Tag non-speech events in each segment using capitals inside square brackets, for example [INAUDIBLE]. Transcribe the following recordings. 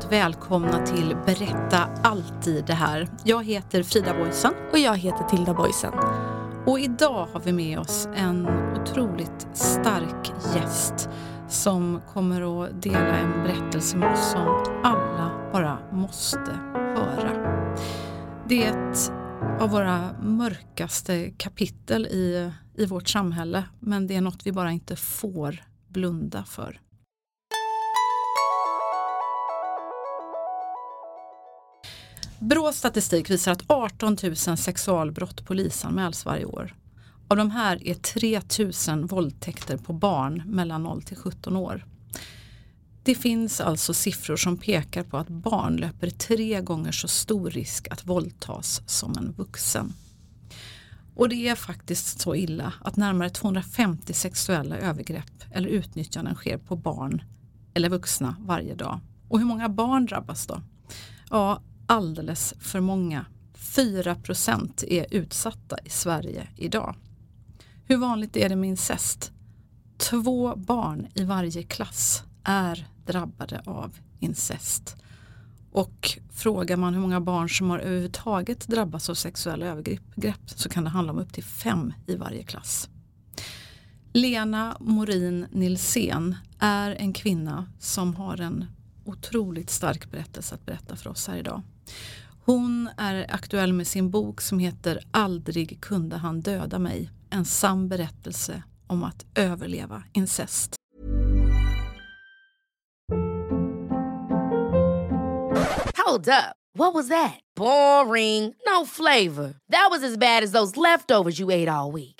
varmt välkomna till Berätta alltid det här. Jag heter Frida Boysen. Och jag heter Tilda Boysen. Och idag har vi med oss en otroligt stark gäst som kommer att dela en berättelse med oss som alla bara måste höra. Det är ett av våra mörkaste kapitel i, i vårt samhälle men det är något vi bara inte får blunda för. Brås statistik visar att 18 000 sexualbrott polisanmäls varje år. Av de här är 3 000 våldtäkter på barn mellan 0 till 17 år. Det finns alltså siffror som pekar på att barn löper tre gånger så stor risk att våldtas som en vuxen. Och det är faktiskt så illa att närmare 250 sexuella övergrepp eller utnyttjanden sker på barn eller vuxna varje dag. Och hur många barn drabbas då? Ja, alldeles för många. 4 procent är utsatta i Sverige idag. Hur vanligt är det med incest? Två barn i varje klass är drabbade av incest. Och frågar man hur många barn som har överhuvudtaget drabbats av sexuella övergrepp så kan det handla om upp till fem i varje klass. Lena Morin Nilsén är en kvinna som har en otroligt stark berättelse att berätta för oss här idag. Hon är aktuell med sin bok som heter Aldrig kunde han döda mig. En sann berättelse om att överleva incest. Hold up. What was that? Boring. No flavor. That was as bad as those leftovers you ate all week.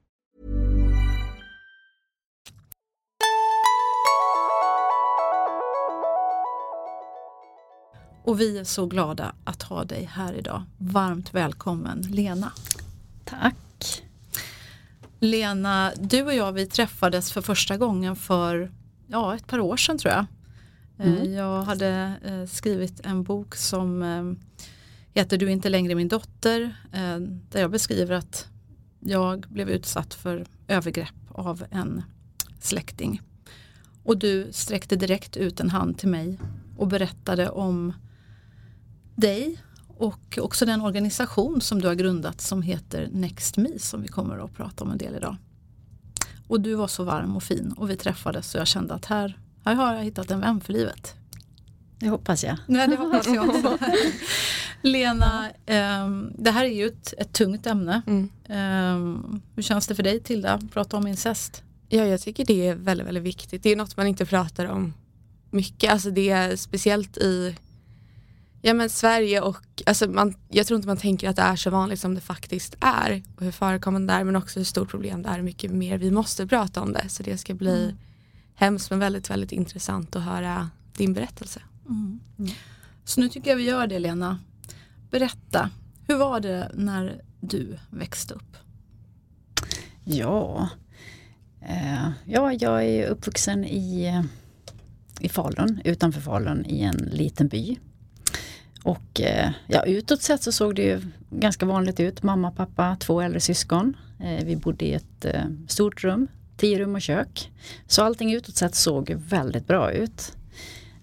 Och vi är så glada att ha dig här idag. Varmt välkommen Lena. Tack. Lena, du och jag vi träffades för första gången för ja, ett par år sedan tror jag. Eh, Mm. Jag hade eh, skrivit en bok som eh, heter Du är inte längre min dotter. Där jag beskriver att jag blev utsatt för övergrepp av en släkting. Och du sträckte direkt ut en hand till mig och berättade om dig och också den organisation som du har grundat som heter Next Me som vi kommer att prata om en del idag. Och du var så varm och fin och vi träffades och jag kände att här, här har jag hittat en vän för livet. Det hoppas jag. Nej, det hoppas jag också. Lena, ehm, det här är ju ett, ett tungt ämne. Mm. Ehm, hur känns det för dig Tilda, att prata om incest? Ja, jag tycker det är väldigt, väldigt viktigt. Det är något man inte pratar om mycket. Alltså det är speciellt i ja, men Sverige och alltså man, jag tror inte man tänker att det är så vanligt som det faktiskt är och hur förekommande det är men också hur stort problem det är, hur mycket mer vi måste prata om det. Så det ska bli Mm. hemskt men väldigt, väldigt intressant att höra din berättelse. Så nu tycker jag vi gör det Lena. Berätta, hur var det när du växte upp? Ja, eh, ja jag är uppvuxen i, eh, i Falun, utanför Falun i en liten by. Och eh, ja, utåt sett så såg det ju ganska vanligt ut. Mamma, pappa, två äldre syskon. Eh, vi bodde i ett eh, stort rum, tio rum och kök. Så allting utåt sett såg väldigt bra ut.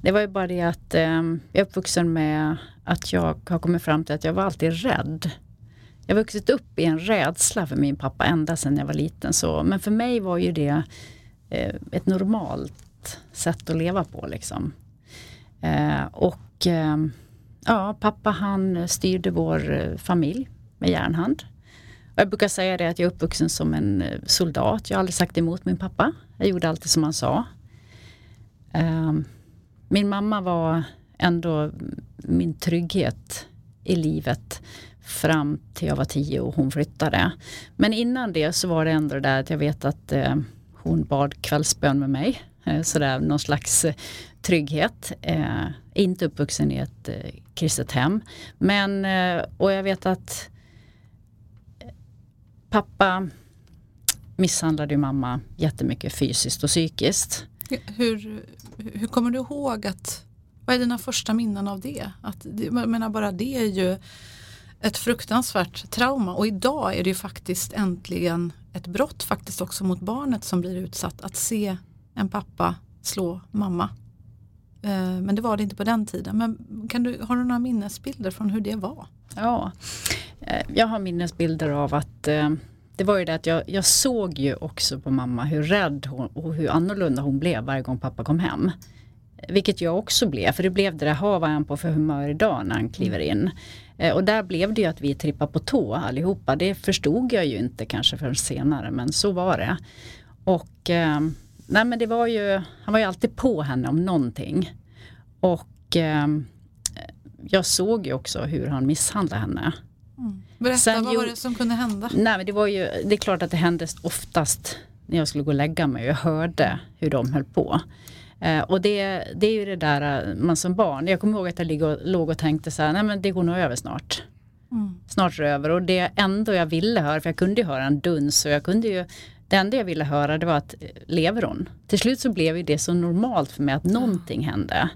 Det var ju bara det att jag är uppvuxen med att jag har kommit fram till att jag var alltid rädd. Jag har vuxit upp i en rädsla för min pappa ända sedan jag var liten. Så, men för mig var ju det ett normalt sätt att leva på. Liksom. Och ja, pappa han eh, styrde vår eh, familj med järnhand. jag brukar säga det att jag är uppvuxen som en eh, soldat. Jag har aldrig sagt emot min pappa. Jag gjorde alltid som han sa. Ehm, min mamma var ändå min trygghet i livet fram till jag var tio och hon flyttade. Men innan det så var det ändå det där att jag vet att hon bad kvällsbön med mig. Sådär någon slags trygghet. Eh, inte uppvuxen i ett eh, kristet hem. Men, eh, och jag vet att eh, pappa misshandlade ju mamma jättemycket fysiskt och psykiskt. Hur, hur kommer du ihåg att, vad är dina första minnen av det? Att, jag menar bara det är ju ett fruktansvärt trauma och idag är det ju faktiskt äntligen ett brott faktiskt också mot barnet som blir utsatt att se en pappa slå mamma. Eh, men det var det inte på den tiden. Men kan du, har du några minnesbilder från hur det var? Ja, eh, jag har minnesbilder av att eh, det var ju det att jag, jag såg ju också på mamma hur rädd hon, och hur annorlunda hon blev varje gång pappa kom hem. Vilket jag också blev, för det blev det där, vad är han på för humör idag när han kliver in? Och där blev det ju att vi trippade på tå allihopa. Det förstod jag ju inte kanske förrän senare, men så var det. Och nej men det var ju, han var ju alltid på henne om någonting. Och eh, jag såg ju också hur han misshandlade henne. Mm. Berätta, Sen, vad var det som kunde hända? Nej, men det, var ju, det är klart att det hände oftast när jag skulle gå och lägga mig. Jag hörde hur de höll på. Eh, och det, det är ju det där eh, man som barn, jag kommer ihåg att jag och, låg och tänkte så här, nej men det går nog över snart. Mm. Snart är det över och det ändå jag ville höra, för jag kunde ju höra en duns och jag kunde ju det enda jag ville höra det var att eh, lever hon? Till slut så blev det så normalt för mig att någonting hände.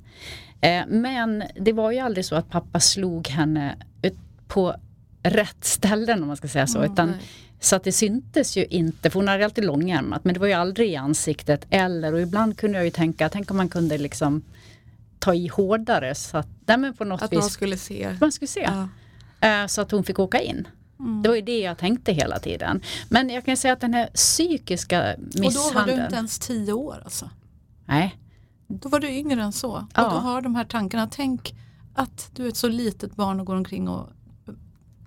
Eh, men det var ju aldrig så att pappa slog henne på rätt ställen om man ska säga så. Utan, så att det syntes ju inte, för hon hade alltid långärmat men det var ju aldrig i ansiktet eller och ibland kunde jag ju tänka, tänk om man kunde liksom ta i hårdare så att, nej på något att vis, man skulle se. Man skulle se. Ja. Eh, så att hon fick åka in. Mm. Det var ju det jag tänkte hela tiden. Men jag kan säga att den här psykiska misshandeln. Och då var du inte ens tio år alltså? Nej. Då var du yngre än så. Ja. Och du har de här tankarna. Tänk att du är ett så litet barn och går omkring och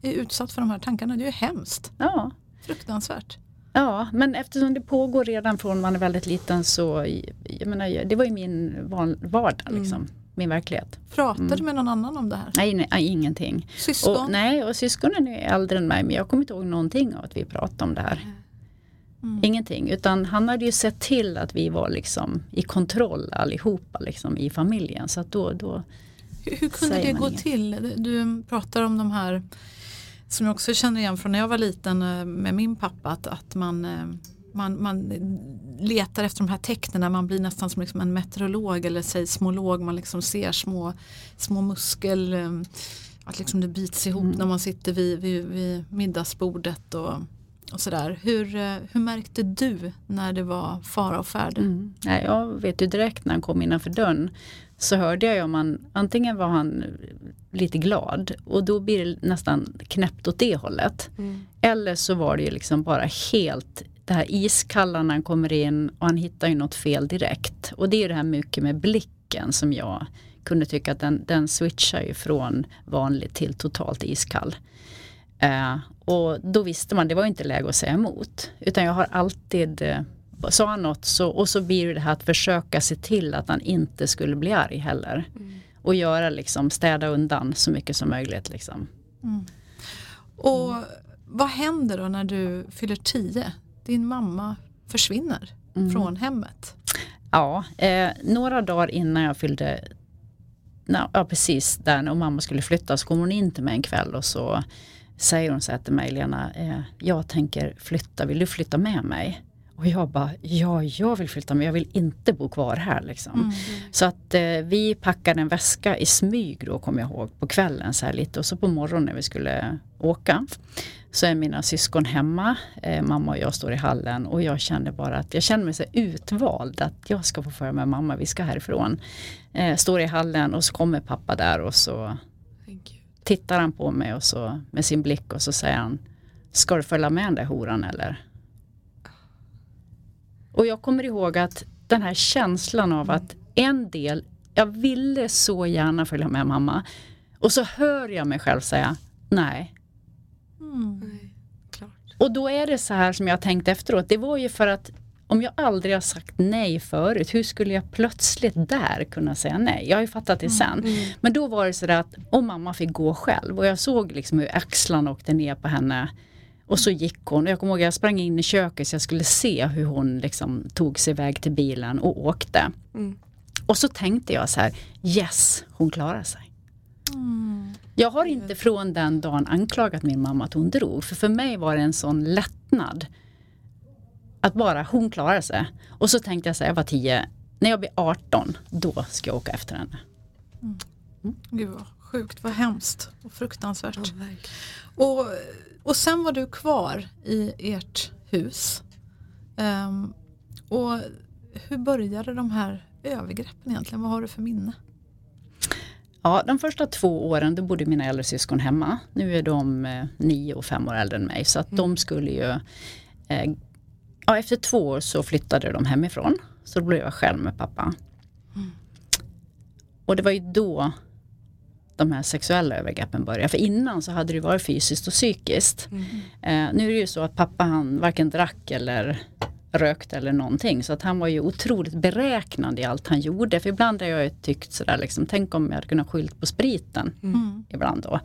är utsatt för de här tankarna. Det är ju hemskt. Ja. Fruktansvärt. Ja, men eftersom det pågår redan från man är väldigt liten så, jag menar, det var ju min vardag liksom. Mm min verklighet. Pratar mm. du med någon annan om det här? Nej, nej ingenting. Syskon? Och, nej, och syskonen är äldre än mig men jag kommer inte ihåg någonting av att vi pratade om det här. Mm. Ingenting, utan han hade ju sett till att vi var liksom i kontroll allihopa liksom, i familjen. Så då, då hur, hur kunde det gå inget. till? Du pratar om de här som jag också känner igen från när jag var liten eh, med min pappa. Att, att man eh, man, man letar efter de här tecknen, man blir nästan som liksom en meteorolog eller seismolog, man liksom ser små, små muskel, eh, att liksom det bits ihop mm. när man sitter vid, vid, vid middagsbordet och, och sådär. Hur, eh, hur märkte du när det var fara och färd? Mm. Ja, jag vet ju direkt när han kom innanför dörren så hörde jag om han, antingen var han lite glad och då blir det nästan knäppt åt det hållet. Mm. Eller så var det ju liksom bara helt det här iskalla när han kommer in och han hittar ju något fel direkt. Och det är det här mycket med blicken som jag kunde tycka att den, den switchar ju från vanlig till totalt iskall. Uh, och då visste man, det var inte läge att säga emot. Utan jag har alltid, uh, sa han något så, och så blir det här att försöka se till att han inte skulle bli arg heller. Mm. Och göra liksom, städa undan så mycket som möjligt liksom. Mm. Och vad händer då när du fyller tio? Din mamma försvinner mm. från hemmet. Ja, eh, några dagar innan jag fyllde, na, ja precis där när mamma skulle flytta så kom hon in till mig en kväll och så säger hon så här till mig, Lena, eh, jag tänker flytta, vill du flytta med mig? Och jag bara, ja jag vill flytta men jag vill inte bo kvar här. Liksom. Mm. Så att eh, vi packade en väska i smyg då kommer jag ihåg på kvällen så här lite och så på morgonen när vi skulle åka så är mina syskon hemma. Eh, mamma och jag står i hallen och jag känner bara att jag känner mig så utvald att jag ska få följa med mamma, vi ska härifrån. Eh, står i hallen och så kommer pappa där och så tittar han på mig och så med sin blick och så säger han Ska du följa med den där horan eller? Och jag kommer ihåg att den här känslan av att en del, jag ville så gärna följa med mamma. Och så hör jag mig själv säga nej. Mm. Nej, klart. och då är det så här som jag tänkt efteråt. Det var ju för att om jag aldrig har sagt nej förut, hur skulle jag plötsligt där kunna säga nej? Jag har ju fattat det sen. Mm. Men då var det så där att om mamma fick gå själv och jag såg liksom hur axlarna åkte ner på henne och så gick hon. Jag kommer ihåg jag sprang in i köket så jag skulle se hur hon liksom tog sig iväg till bilen och åkte. Mm. Och så tänkte jag så här, yes, hon klarar sig. Jag har inte från den dagen anklagat min mamma att hon drog. För för mig var det en sån lättnad. Att bara hon klarar sig. Och så tänkte jag så här, jag var 10. När jag blir 18, då ska jag åka efter henne. Gud vad sjukt, vad hemskt och fruktansvärt. Ja, verkligen. Och, och sen var du kvar i ert hus. Ehm, och hur började de här övergreppen egentligen? Vad har du för minne? Ja, de första två åren då bodde mina äldre syskon hemma. Nu är de eh, nio och fem år äldre än mig. Så att de skulle ju... Eh, ja, efter två år så flyttade de hemifrån. Så då blev jag själv med pappa. Och det var ju då de här sexuella övergreppen började. För innan så hade det varit fysiskt och psykiskt. Eh, nu är det ju så att pappa han varken drack eller rökte eller någonting. Så att han var ju otroligt beräknande i allt han gjorde. För ibland har jag ju tyckt sådär liksom, tänk om jag hade kunnat skylt på spriten. Ibland då.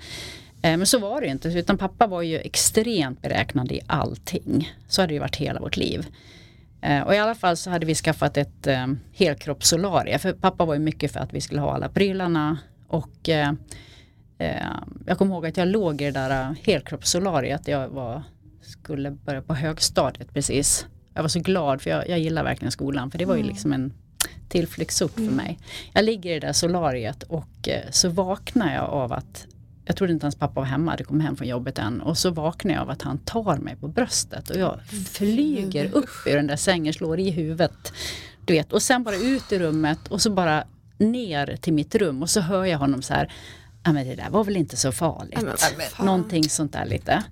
Eh, men så var det ju inte. Utan pappa var ju extremt beräknande i allting. Så har det ju varit hela vårt liv. Eh, och i alla fall så hade vi skaffat ett eh, helkroppssolarie. För pappa var ju mycket för att vi skulle ha alla prylarna. Och eh, eh, jag kommer ihåg att jag låg i det där helkroppssolariet. Jag var, skulle börja på högstadiet precis. Jag var så glad för jag, jag gillar verkligen skolan. För det var ju liksom en tillflyktsort för mig. Jag ligger i det där solariet och eh, så vaknar jag av att jag trodde inte ens pappa var hemma, det kom hem från jobbet än. Och så vaknar jag av att han tar mig på bröstet och jag flyger upp ur den där sängen, slår i huvudet. Du vet, och sen bara ut i rummet och så bara ner till mitt rum och så hör jag honom så här, ja men det där var väl inte så farligt. Någonting sånt där lite.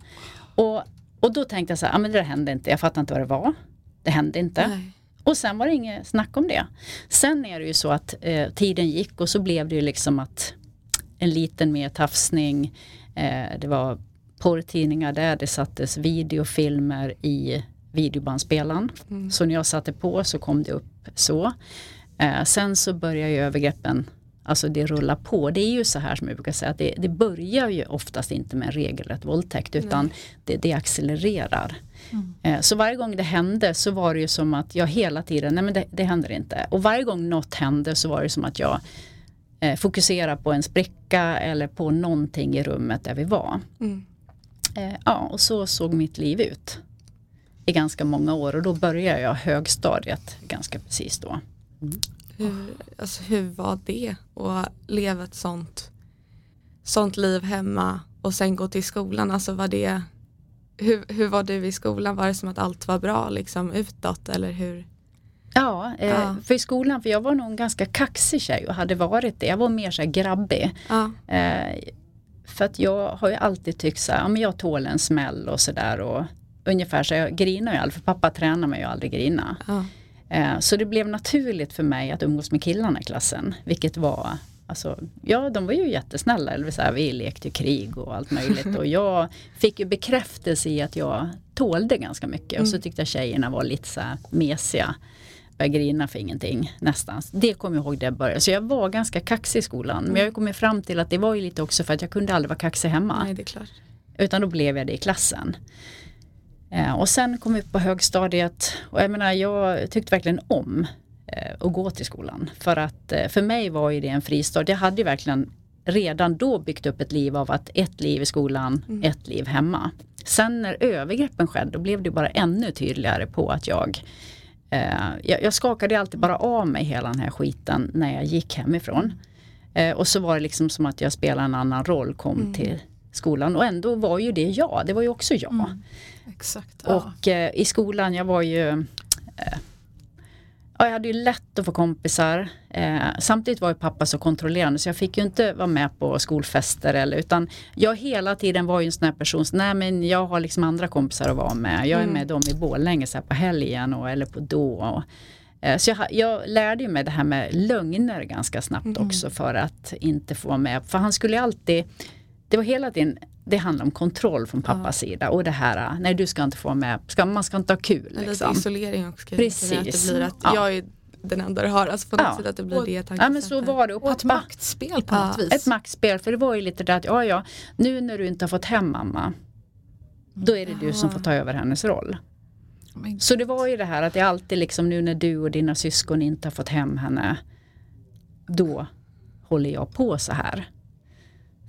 Och, och då tänkte jag så här, ja men det där hände inte, jag fattar inte vad det var. Det hände inte. Nej. Och sen var det inget snack om det. Sen är det ju så att eh, tiden gick och så blev det ju liksom att en liten mer tafsning. Eh, det var porrtidningar där, det sattes videofilmer i videobandspelaren. Så när jag satte på så kom det upp så. Eh, sen så börjar ju övergreppen, alltså det rullar på. Det är ju så här som jag brukar säga att det, det börjar ju oftast inte med en regelrätt våldtäkt utan det, det accelererar. Eh, Så varje gång det hände så var det ju som att jag hela tiden, nej men det, det händer inte. Och varje gång något hände så var det som att jag eh, fokuserade på en spricka eller på någonting i rummet där vi var. Mm. Eh, ja, och så såg mitt liv ut i ganska många år och då började jag högstadiet ganska precis då. Hur, alltså, hur var det att leva ett sånt, sånt liv hemma och sen gå till skolan? Alltså var det, hur, hur var du i skolan? Var det som att allt var bra liksom utåt eller hur? Ja, eh, Ja. för i skolan, för jag var nog en ganska kaxig tjej och hade varit det. Jag var mer så här grabbig. Ja, Eh, för att jag har ju alltid tyckt så här, ja men jag tål en smäll och sådär och ungefär så jag grinar ju aldrig, för pappa tränar mig ju aldrig grina. ja, så det blev naturligt för mig att umgås med killarna i klassen, vilket var Alltså, ja, de var ju jättesnälla. Eller så här, vi lekte krig och allt möjligt. Och jag fick ju bekräftelse i att jag tålde ganska mycket. Och så tyckte jag tjejerna var lite så här mesiga. Började grina för ingenting nästan. Det kommer jag ihåg det började. Så jag var ganska kaxig i skolan. Men jag har kommit fram till att det var ju lite också för att jag kunde aldrig vara kaxig hemma. nej det är klart. Utan då blev jag det i klassen. Eh, och sen kom vi upp på högstadiet och jag menar jag tyckte verkligen om eh, att gå till skolan. För att eh, för mig var ju det en fristad. Jag hade ju verkligen redan då byggt upp ett liv av att ett liv i skolan, ett liv hemma. Sen när övergreppen skedde då blev det bara ännu tydligare på att jag eh, jag, jag skakade alltid bara av mig hela den här skiten när jag gick hemifrån. Eh, och så var det liksom som att jag spelade en annan roll, kom till skolan och ändå var ju det jag, det var ju också jag. Exakt. Ja. Och eh, i skolan, jag var ju eh, ja, jag hade ju lätt att få kompisar. Eh, samtidigt var ju pappa så kontrollerande så jag fick ju inte vara med på skolfester eller utan jag hela tiden var ju en sån här person, så, nej men jag har liksom andra kompisar att vara med. Jag är med dem i Borlänge så här på helgen och, eller på då. Och, eh, så jag, jag lärde mig det här med lögner ganska snabbt också för att inte få med. För han skulle alltid det var hela tiden, det handlade om kontroll från pappas sida och det här, nej du ska inte få med, ska, man ska inte ha kul. Lite Liksom. isolering också. Precis. Att det blir att Ja. jag är den enda du har. Alltså på något Ja. sätt att det blir Och- det Ja men så var det och Och ett maktspel på Ja, något vis. ett maktspel för det var ju lite det att, ja ja, nu när du inte har fått hem mamma, då är det du som får ta över hennes roll. Men- Så det var ju det här att det alltid liksom nu när du och dina syskon inte har fått hem henne, då håller jag på så här.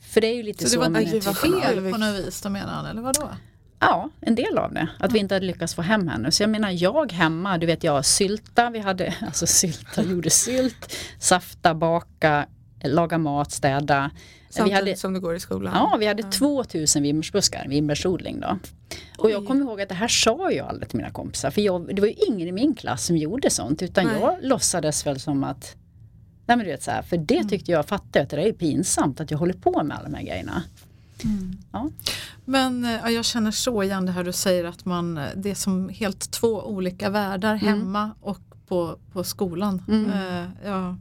För det är ju lite Så så, det var typen av- fel på något vis då menar han, eller vadå? Ja, en del av det. Att vi inte hade lyckats få hem henne. Så jag menar jag hemma, du vet jag sylta, vi hade, [LAUGHS] alltså sylta, gjorde sylt, safta, baka, laga mat, städa. Vi Samtidigt hade, som du går i skolan. ja, vi hade 2000 vimmersbuskar, vimmersodling då. Och jag Oj. kommer ihåg att det här sa jag aldrig till mina kompisar. För jag, det var ju ingen i min klass som gjorde sånt. Utan Nej. jag låtsades väl som att Nej men du vet så här, för det tyckte jag fattade att det är pinsamt att jag håller på med alla de här grejerna. Ja. Men eh, ja, jag känner så igen det här du säger att man, eh, det är som helt två olika världar hemma och på, på skolan. Mm. Eh, jag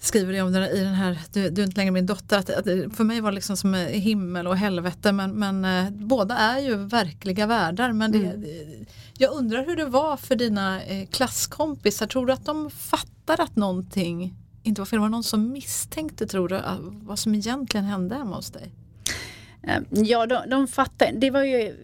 skriver det om det i den här, du, du är inte längre min dotter, att, att för mig var det liksom som himmel och helvete men, men båda är ju verkliga världar. Men det, det- jag undrar hur det var för dina eh, klasskompisar, tror du att de fattar att någonting inte var fel? Var det någon som misstänkte tror du vad som egentligen hände hemma hos dig? Eh, Ja, de, de fattar. Det var ju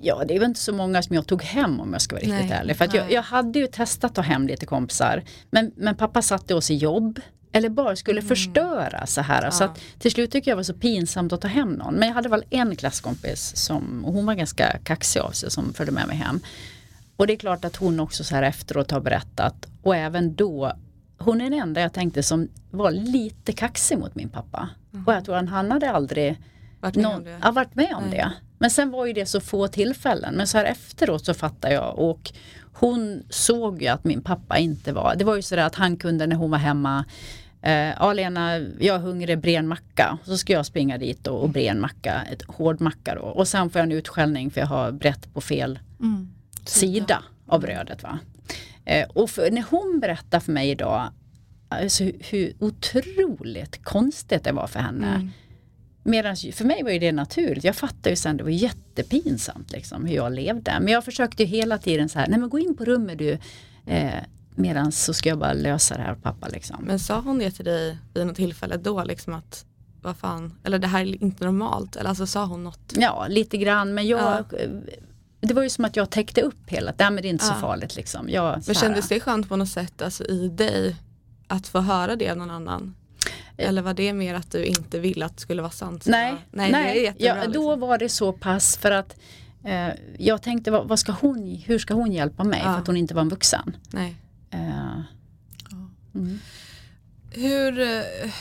Ja, det väl inte så många som jag tog hem om jag ska vara riktigt Nej, ärlig. För jag, jag hade ju testat att ta hem lite kompisar. Men, men pappa satte oss i jobb. Eller bara skulle förstöra så här. Så Ja. att till slut tycker jag det var så pinsamt att ta hem någon. Men jag hade väl en klasskompis som, och hon var ganska kaxig av sig som följde med mig hem. Och det är klart att hon också så här efteråt har berättat. Och även då, hon är den enda jag tänkte som var lite kaxig mot min pappa. Och jag tror att han hade aldrig Vart med om någon, det. har varit med om Nej. det. Men sen var ju det så få tillfällen. Men så här efteråt så fattar jag och hon såg ju att min pappa inte var, det var ju sådär att han kunde när hon var hemma Eh, ja Lena, jag är hungrig, bre en macka. Så ska jag springa dit och, och bre en macka, ett hård macka då. Och sen får jag en utskällning för jag har brett på fel Mm. sida av brödet. Va? Eh, och för, när hon berättar för mig idag alltså, hur, hur otroligt konstigt det var för henne. Mm. Medan för mig var ju det naturligt. Jag fattade ju sen, det var jättepinsamt liksom, hur jag levde. Men jag försökte ju hela tiden så här, nej men gå in på rummet du. Eh, Medan så ska jag bara lösa det här pappa liksom. Men sa hon det till dig vid något tillfälle då liksom att vad fan, eller det här är inte normalt eller alltså sa hon något? Ja, lite grann. Men jag, Ja. det var ju som att jag täckte upp hela, nej men det är inte så Ja. farligt liksom. Jag, så Men här- kändes det skönt på något sätt alltså, i dig att få höra det av någon annan? Eller var det mer att du inte ville att det skulle vara sant? Så Nej, bara, nej, nej jättebra, ja, då liksom. var det så pass för att eh, jag tänkte vad, vad ska hon, hur ska hon hjälpa mig Ja. för att hon inte var en vuxen. Nej. Eh, mm. Hur,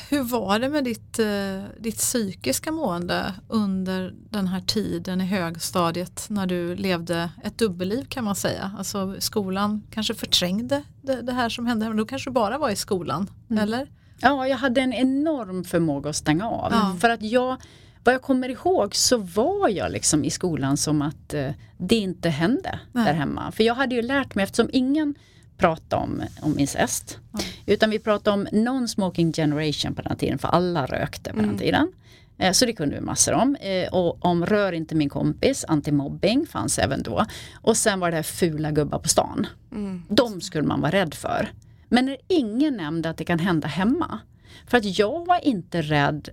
hur var det med ditt, eh, ditt psykiska mående under den här tiden i högstadiet när du levde ett dubbelliv kan man säga? Alltså skolan kanske förträngde det, det här som hände, men då kanske du bara var i skolan, Mm. eller? Ja, jag hade en enorm förmåga att stänga av. Ja. För att jag, vad jag kommer ihåg så var jag liksom i skolan som att eh, det inte hände Nej. där hemma. För jag hade ju lärt mig, eftersom ingen pratade om, om incest. Ja. Utan vi pratade om non-smoking generation på den tiden, för alla rökte på den Mm. tiden. Eh, Så det kunde vi massor om. Eh, Och om rör inte min kompis, antimobbing fanns även då. Och sen var det här fula gubbar på stan. Mm. De skulle man vara rädd för. Men när ingen nämnde att det kan hända hemma. För att jag var inte rädd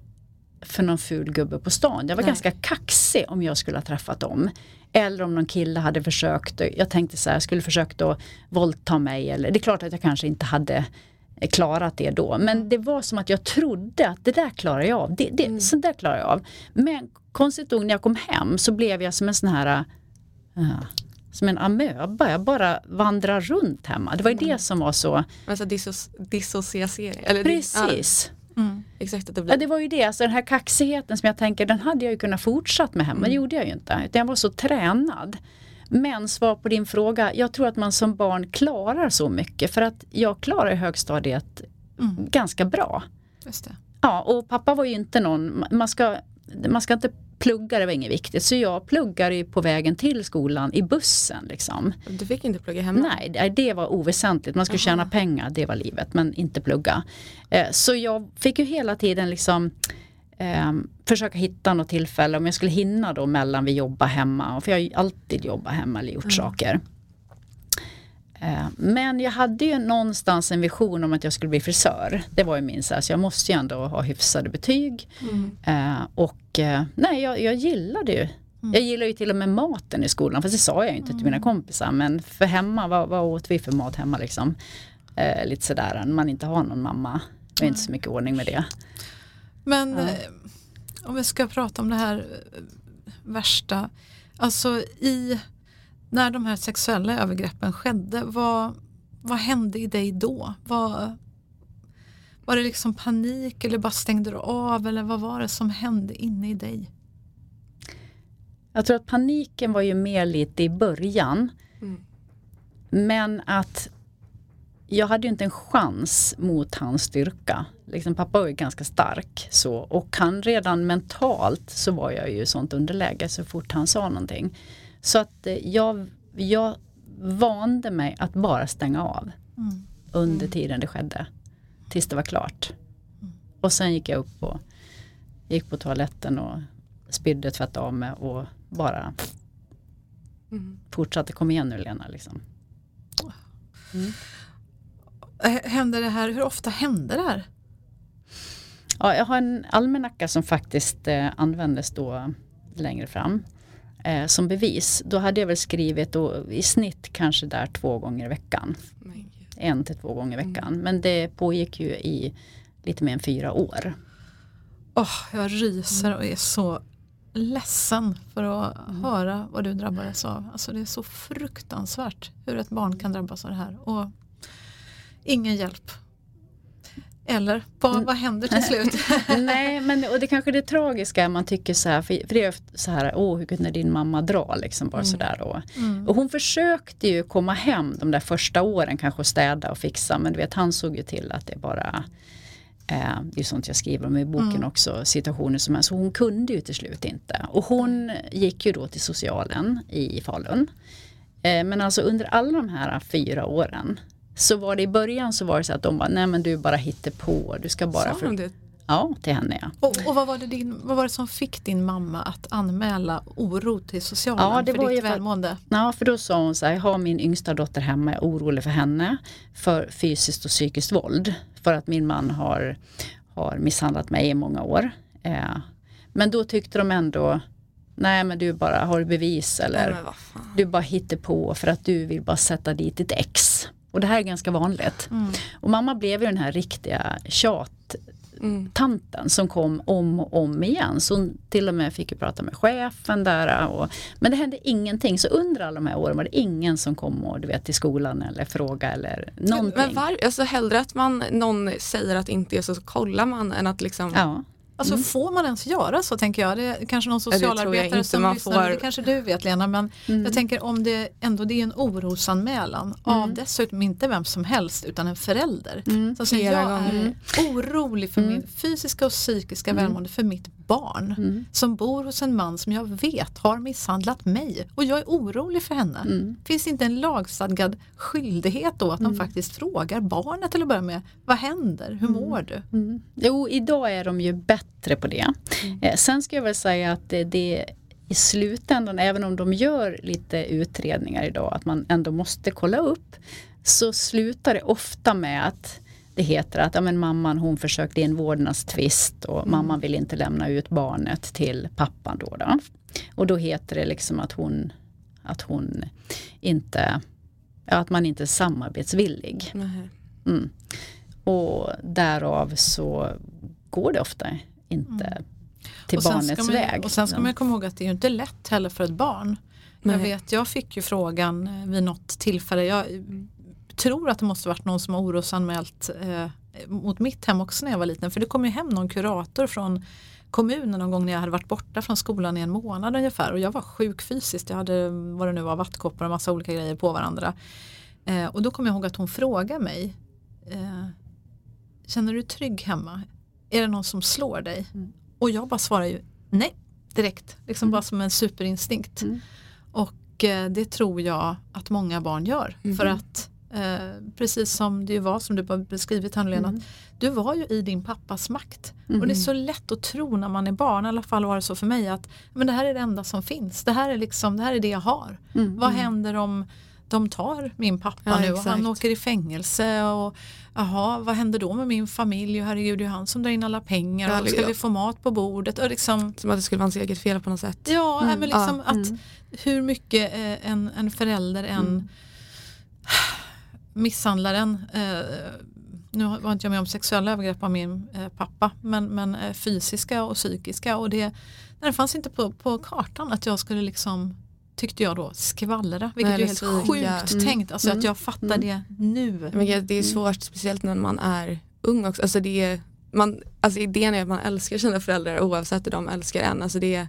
för någon ful gubbe på stan. Jag var Nej. ganska kaxig om jag skulle ha träffat dem. Eller om någon kille hade försökt, jag tänkte så här, skulle försökt att våldta mig. Eller, det är klart att jag kanske inte hade klarat det då. Men det var som att jag trodde att det där klarar jag av. Det, det, Sånt där klarar jag av. Men konstigt nog när jag kom hem så blev jag som en sån här uh, som en amöba. Jag bara vandrar runt hemma. Det var ju det som var så. Men så dissos, dissociering. Precis. Ja, exakt att det blir. Ja, det var ju det. Alltså den här kaxigheten som jag tänker, den hade jag ju kunnat fortsatt med hemma. Men det gjorde jag ju inte. Utan jag var så tränad. Men svar på din fråga. Jag tror att man som barn klarar så mycket. För att jag klarar högstadiet Mm. ganska bra. Just det. Ja, och pappa var ju inte någon, man ska, man ska inte plugga, det var inget viktigt. Så jag pluggade ju på vägen till skolan i bussen liksom. Du fick inte plugga hemma? Nej, det- var oväsentligt. Man skulle tjäna pengar, det var livet, men inte plugga. Eh, Så jag fick ju hela tiden liksom eh, försöka hitta något tillfälle om jag skulle hinna då mellan vi jobbar hemma. För jag har ju alltid jobbat hemma eller gjort saker. Eh, men jag hade ju någonstans en vision om att jag skulle bli frisör. Det var ju min så, här, så jag måste ju ändå ha hyfsade betyg. Eh, och eh, nej, jag, jag gillade ju Jag gillar ju till och med maten i skolan, fast det sa jag ju inte till mina kompisar. Men för hemma, vad, vad åt vi för mat hemma liksom? Eh, lite sådär, när man inte har någon mamma. Det är inte så mycket ordning med det. Men eh, om vi ska prata om det här värsta. Alltså i, när de här sexuella övergreppen skedde, vad, vad hände i dig då? Vad, var det liksom panik eller bara stängde du av eller vad var det som hände inne i dig? Jag tror att paniken var ju mer lite i början. Mm. Men att jag hade ju inte en chans mot hans styrka. Liksom, pappa var ju ganska stark så och han redan mentalt så var jag ju i sånt underläge så fort han sa någonting. Så att eh, jag, jag vande mig att bara stänga av Mm. under tiden det skedde. Tills det var klart. Och sen gick jag upp och gick på toaletten och spydde, tvättade av mig och bara Mm. fortsatte. Kom igen nu Lena liksom. Eh, Hände det här, hur ofta hände det här? Ja, jag har en almanacka som faktiskt eh, användes då längre fram eh, som bevis. Då hade jag väl skrivit då, i snitt kanske där två gånger i veckan. En till två gånger i veckan. Men det pågick ju i lite mer än fyra år. Åh, jag ryser och är så ledsen för att höra vad du drabbades av. Alltså det är så fruktansvärt hur ett barn kan drabbas av det här. Och ingen hjälp. Eller vad, vad händer till slut? [LAUGHS] Nej, men och det kanske är det tragiska man tycker så här, för, det är så här, åh hur kunde din mamma dra liksom bara sådär då. Mm. Och hon försökte ju komma hem de där första åren kanske städa och fixa men du vet han såg ju till att det bara Eh, det är sånt jag skriver om i boken Mm. också, situationer som är så hon kunde ju till slut inte. Och hon gick ju då till socialen i Falun. Eh, men alltså under alla de här fyra åren så var det i början så var det så att de bara, nej men du bara hittar på, du ska bara... Sa de det? Ja, till henne ja. Och, och vad, var det din, vad var det som fick din mamma att anmäla oro till socialen Ja, det för var ditt ju för välmående? Ja, för då sa hon så här, jag har min yngsta dotter hemma, jag är orolig för henne för fysiskt och psykiskt våld. För att min man har, har misshandlat mig i många år. Eh, men då tyckte de ändå, nej men du bara, har du bevis eller fan. du bara hittar på för att du vill bara sätta dit ditt ex. Och det här är ganska vanligt. Mm. Och mamma blev ju den här riktiga tjat Mm. tanten som kom om och om igen. Så hon till och med fick ju prata med chefen där. Och, men det hände ingenting. Så under alla de här åren var det ingen som kom och, du vet, till skolan eller fråga eller någonting. Men var, alltså hellre att man, någon säger att det inte är så, så kollar man än att liksom Ja. Alltså får man ens göra så tänker jag? Det är kanske någon socialarbetare som lyssnar. får. Det kanske du vet Lena men Mm. jag tänker om det ändå det är en orosanmälan av dessutom inte vem som helst utan en förälder. Mm. Så säger jag är orolig för min fysiska och psykiska välmående för mitt barn Mm. som bor hos en man som jag vet har misshandlat mig och jag är orolig för henne. Mm. Finns inte en lagstadgad skyldighet då att de faktiskt frågar barnet till att börja med vad händer, hur mår du? Mm. Jo, idag är de ju bättre på det. Eh, sen ska jag väl säga att det, det i slutändan, även om de gör lite utredningar idag, att man ändå måste kolla upp, så slutar det ofta med att det heter att ja, men mamman hon försökte i en vårdnadstvist och mamman vill inte lämna ut barnet till pappan då. då. Och då heter det liksom att hon, att hon inte, ja, att man inte är samarbetsvillig. Mm. Och därav så går det ofta inte till Och sen barnets man, väg. Och sen ska man komma ihåg att det är ju inte lätt heller för ett barn. Jag vet, jag fick ju frågan eh, vid något tillfälle. Jag tror att det måste varit någon som har orosanmält eh, mot mitt hem också när jag var liten. För det kom ju hem någon kurator från kommunen någon gång när jag hade varit borta från skolan i en månad ungefär. Och jag var sjuk fysiskt. Jag hade vad det nu var, vattkoppor och massa olika grejer på varandra. Eh, och då kommer jag ihåg att hon frågade mig. Eh, Känner du dig trygg hemma? Är det någon som slår dig? Mm. Och jag bara svarar ju nej direkt. Liksom bara som en superinstinkt. Mm. Och eh, det tror jag att många barn gör. För att Eh, precis som det var som du beskrivit här Lena, Mm. att du var ju i din pappas makt. Och det är så lätt att tro när man är barn, i alla fall var det så för mig, att men det här är det enda som finns. Det här är, liksom, det, här är det jag har. Mm. Vad händer om de tar min pappa Ja, nu och han åker i fängelse och jaha, vad händer då med min familj och herregud det är han som drar in alla pengar Ja, och ska ja. vi få mat på bordet och liksom Som att det skulle vara ens eget fel på något sätt. Ja, Mm, men liksom ja, att hur mycket eh, en, en förälder än Mm. Misshandlar en. Eh, nu var inte jag med om sexuella övergrepp av min eh, pappa men, men eh, fysiska och psykiska och det, det fanns inte på, på kartan att jag skulle liksom tyckte jag då skvallra vilket Nej, är helt sjukt Mm. tänkt alltså Mm. att jag fattar det nu. Men det- det är svårt speciellt när man är ung också. Alltså det är, man, alltså idén är att man älskar sina föräldrar oavsett hur de älskar en. Alltså det, är-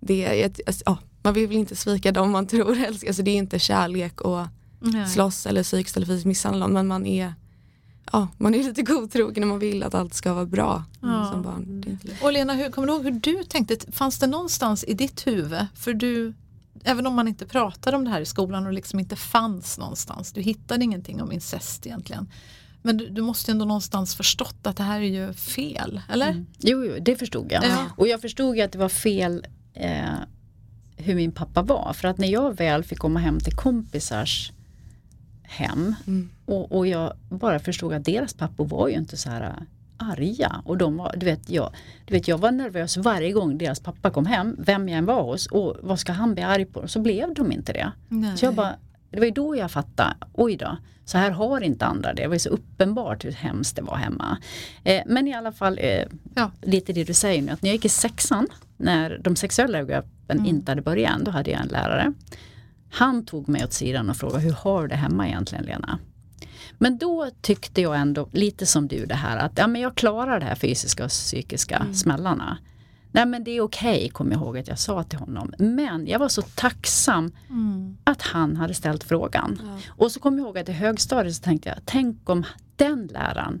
det, är ett- alltså, ja, man vill väl inte svika dem man tror älskar. Alltså det är inte kärlek och Nej. slåss eller psykiskt eller fysiskt misshandla någon, men man är Ja, man är [LAUGHS] lite godtrogen och man vill att allt ska vara bra Ja. som barn. Och Lena, hur, kommer du ihåg hur du tänkte? Fanns det någonstans i ditt huvud, för du, även om man inte pratade om det här i skolan och liksom inte fanns någonstans, du hittade ingenting om incest egentligen. Men du, du måste ju ändå någonstans förstått att det här är ju fel, eller? Mm. Jo, jo, det förstod jag. Ja. Och jag förstod ju att det var fel eh, hur min pappa var. För att när jag väl fick komma hem till kompisars hem Mm. och, och jag bara förstod att deras pappor var ju inte så här äh, arga. Och de var, du, vet, jag, du vet, jag var nervös varje gång deras pappa kom hem, vem jag än var hos. Och vad ska han bli arg på? Så blev de inte det. Nej. Så jag bara, det var ju då jag fattade, oj då, så här har inte andra det. Det var ju så uppenbart hur hemskt det var hemma. Eh, men i alla fall, eh, Ja. lite det du säger nu, att när jag gick i sexan, när de sexuella övergreppen Mm. inte hade börjat än, då hade jag en lärare. Han tog mig åt sidan och frågade, hur har du det hemma egentligen Lena? Men då tyckte jag ändå, lite som du det här, att ja, men jag klarar det här fysiska och psykiska Mm. smällarna. Nej men det är okej, kommer jag ihåg att jag sa till honom. Men jag var så tacksam Mm. att han hade ställt frågan. Ja. Och så kom jag ihåg att i högstadiet så tänkte jag, tänk om den läraren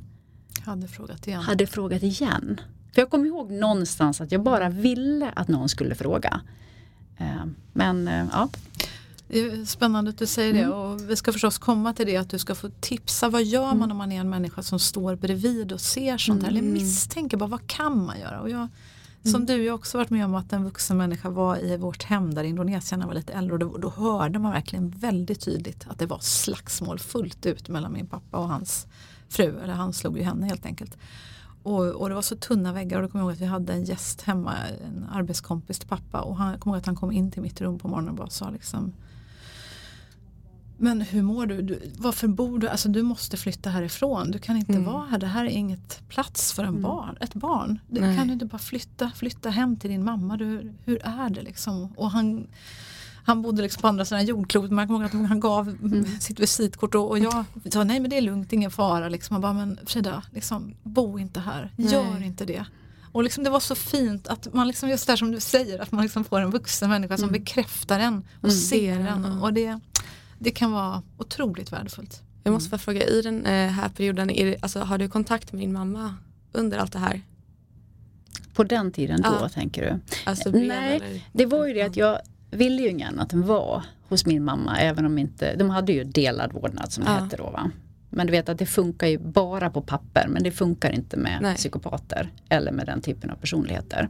hade frågat igen. hade frågat igen. För jag kommer ihåg någonstans att jag bara ville att någon skulle fråga. Eh, Men eh, ja, spännande att du säger det och vi ska förstås komma till det att du ska få tipsa. Vad gör man om man är en människa som står bredvid och ser sånt här? Eller misstänker bara vad kan man göra? Och jag, som du, jag har också varit med om att en vuxen människa var i vårt hem där Indonesien var lite äldre och då, då hörde man verkligen väldigt tydligt att det var slagsmål fullt ut mellan min pappa och hans fru. Eller han slog ju henne helt enkelt. Och, och det var så tunna väggar och då kommer jag ihåg att vi hade en gäst hemma, en arbetskompis till pappa och han, jag kommer ihåg att han kom in till mitt rum på morgonen och bara sa liksom men hur mår du? du? Varför bor du? Alltså du måste flytta härifrån. Du kan inte Mm. vara här. Det här är inget plats för en barn, ett barn. Du Nej. kan du inte bara flytta, flytta hem till din mamma. Du, hur är det liksom? Och han, han bodde liksom på andra sidan jordklotet. Man kommer ihåg att han gav Mm. sitt visitkort och, och jag sa nej men det är lugnt, ingen fara. Liksom. Han bara, men Frida, liksom, bo inte här. Gör Nej. inte det. Och liksom det var så fint att man liksom, just där som du säger, att man liksom får en vuxen människa som bekräftar en och Mm. ser en. Och det, det kan vara otroligt värdefullt. Jag måste bara fråga, i den eh, här perioden, är det, alltså, har du kontakt med din mamma under allt det här? på den tiden då Ja. tänker du. Alltså Nej, eller? Det var ju det att jag ville ju gärna att den var hos min mamma även om inte, de hade ju delad vårdnad som det Ja. hette då va. Men du vet att det funkar ju bara på papper men det funkar inte med Nej. psykopater eller med den typen av personligheter.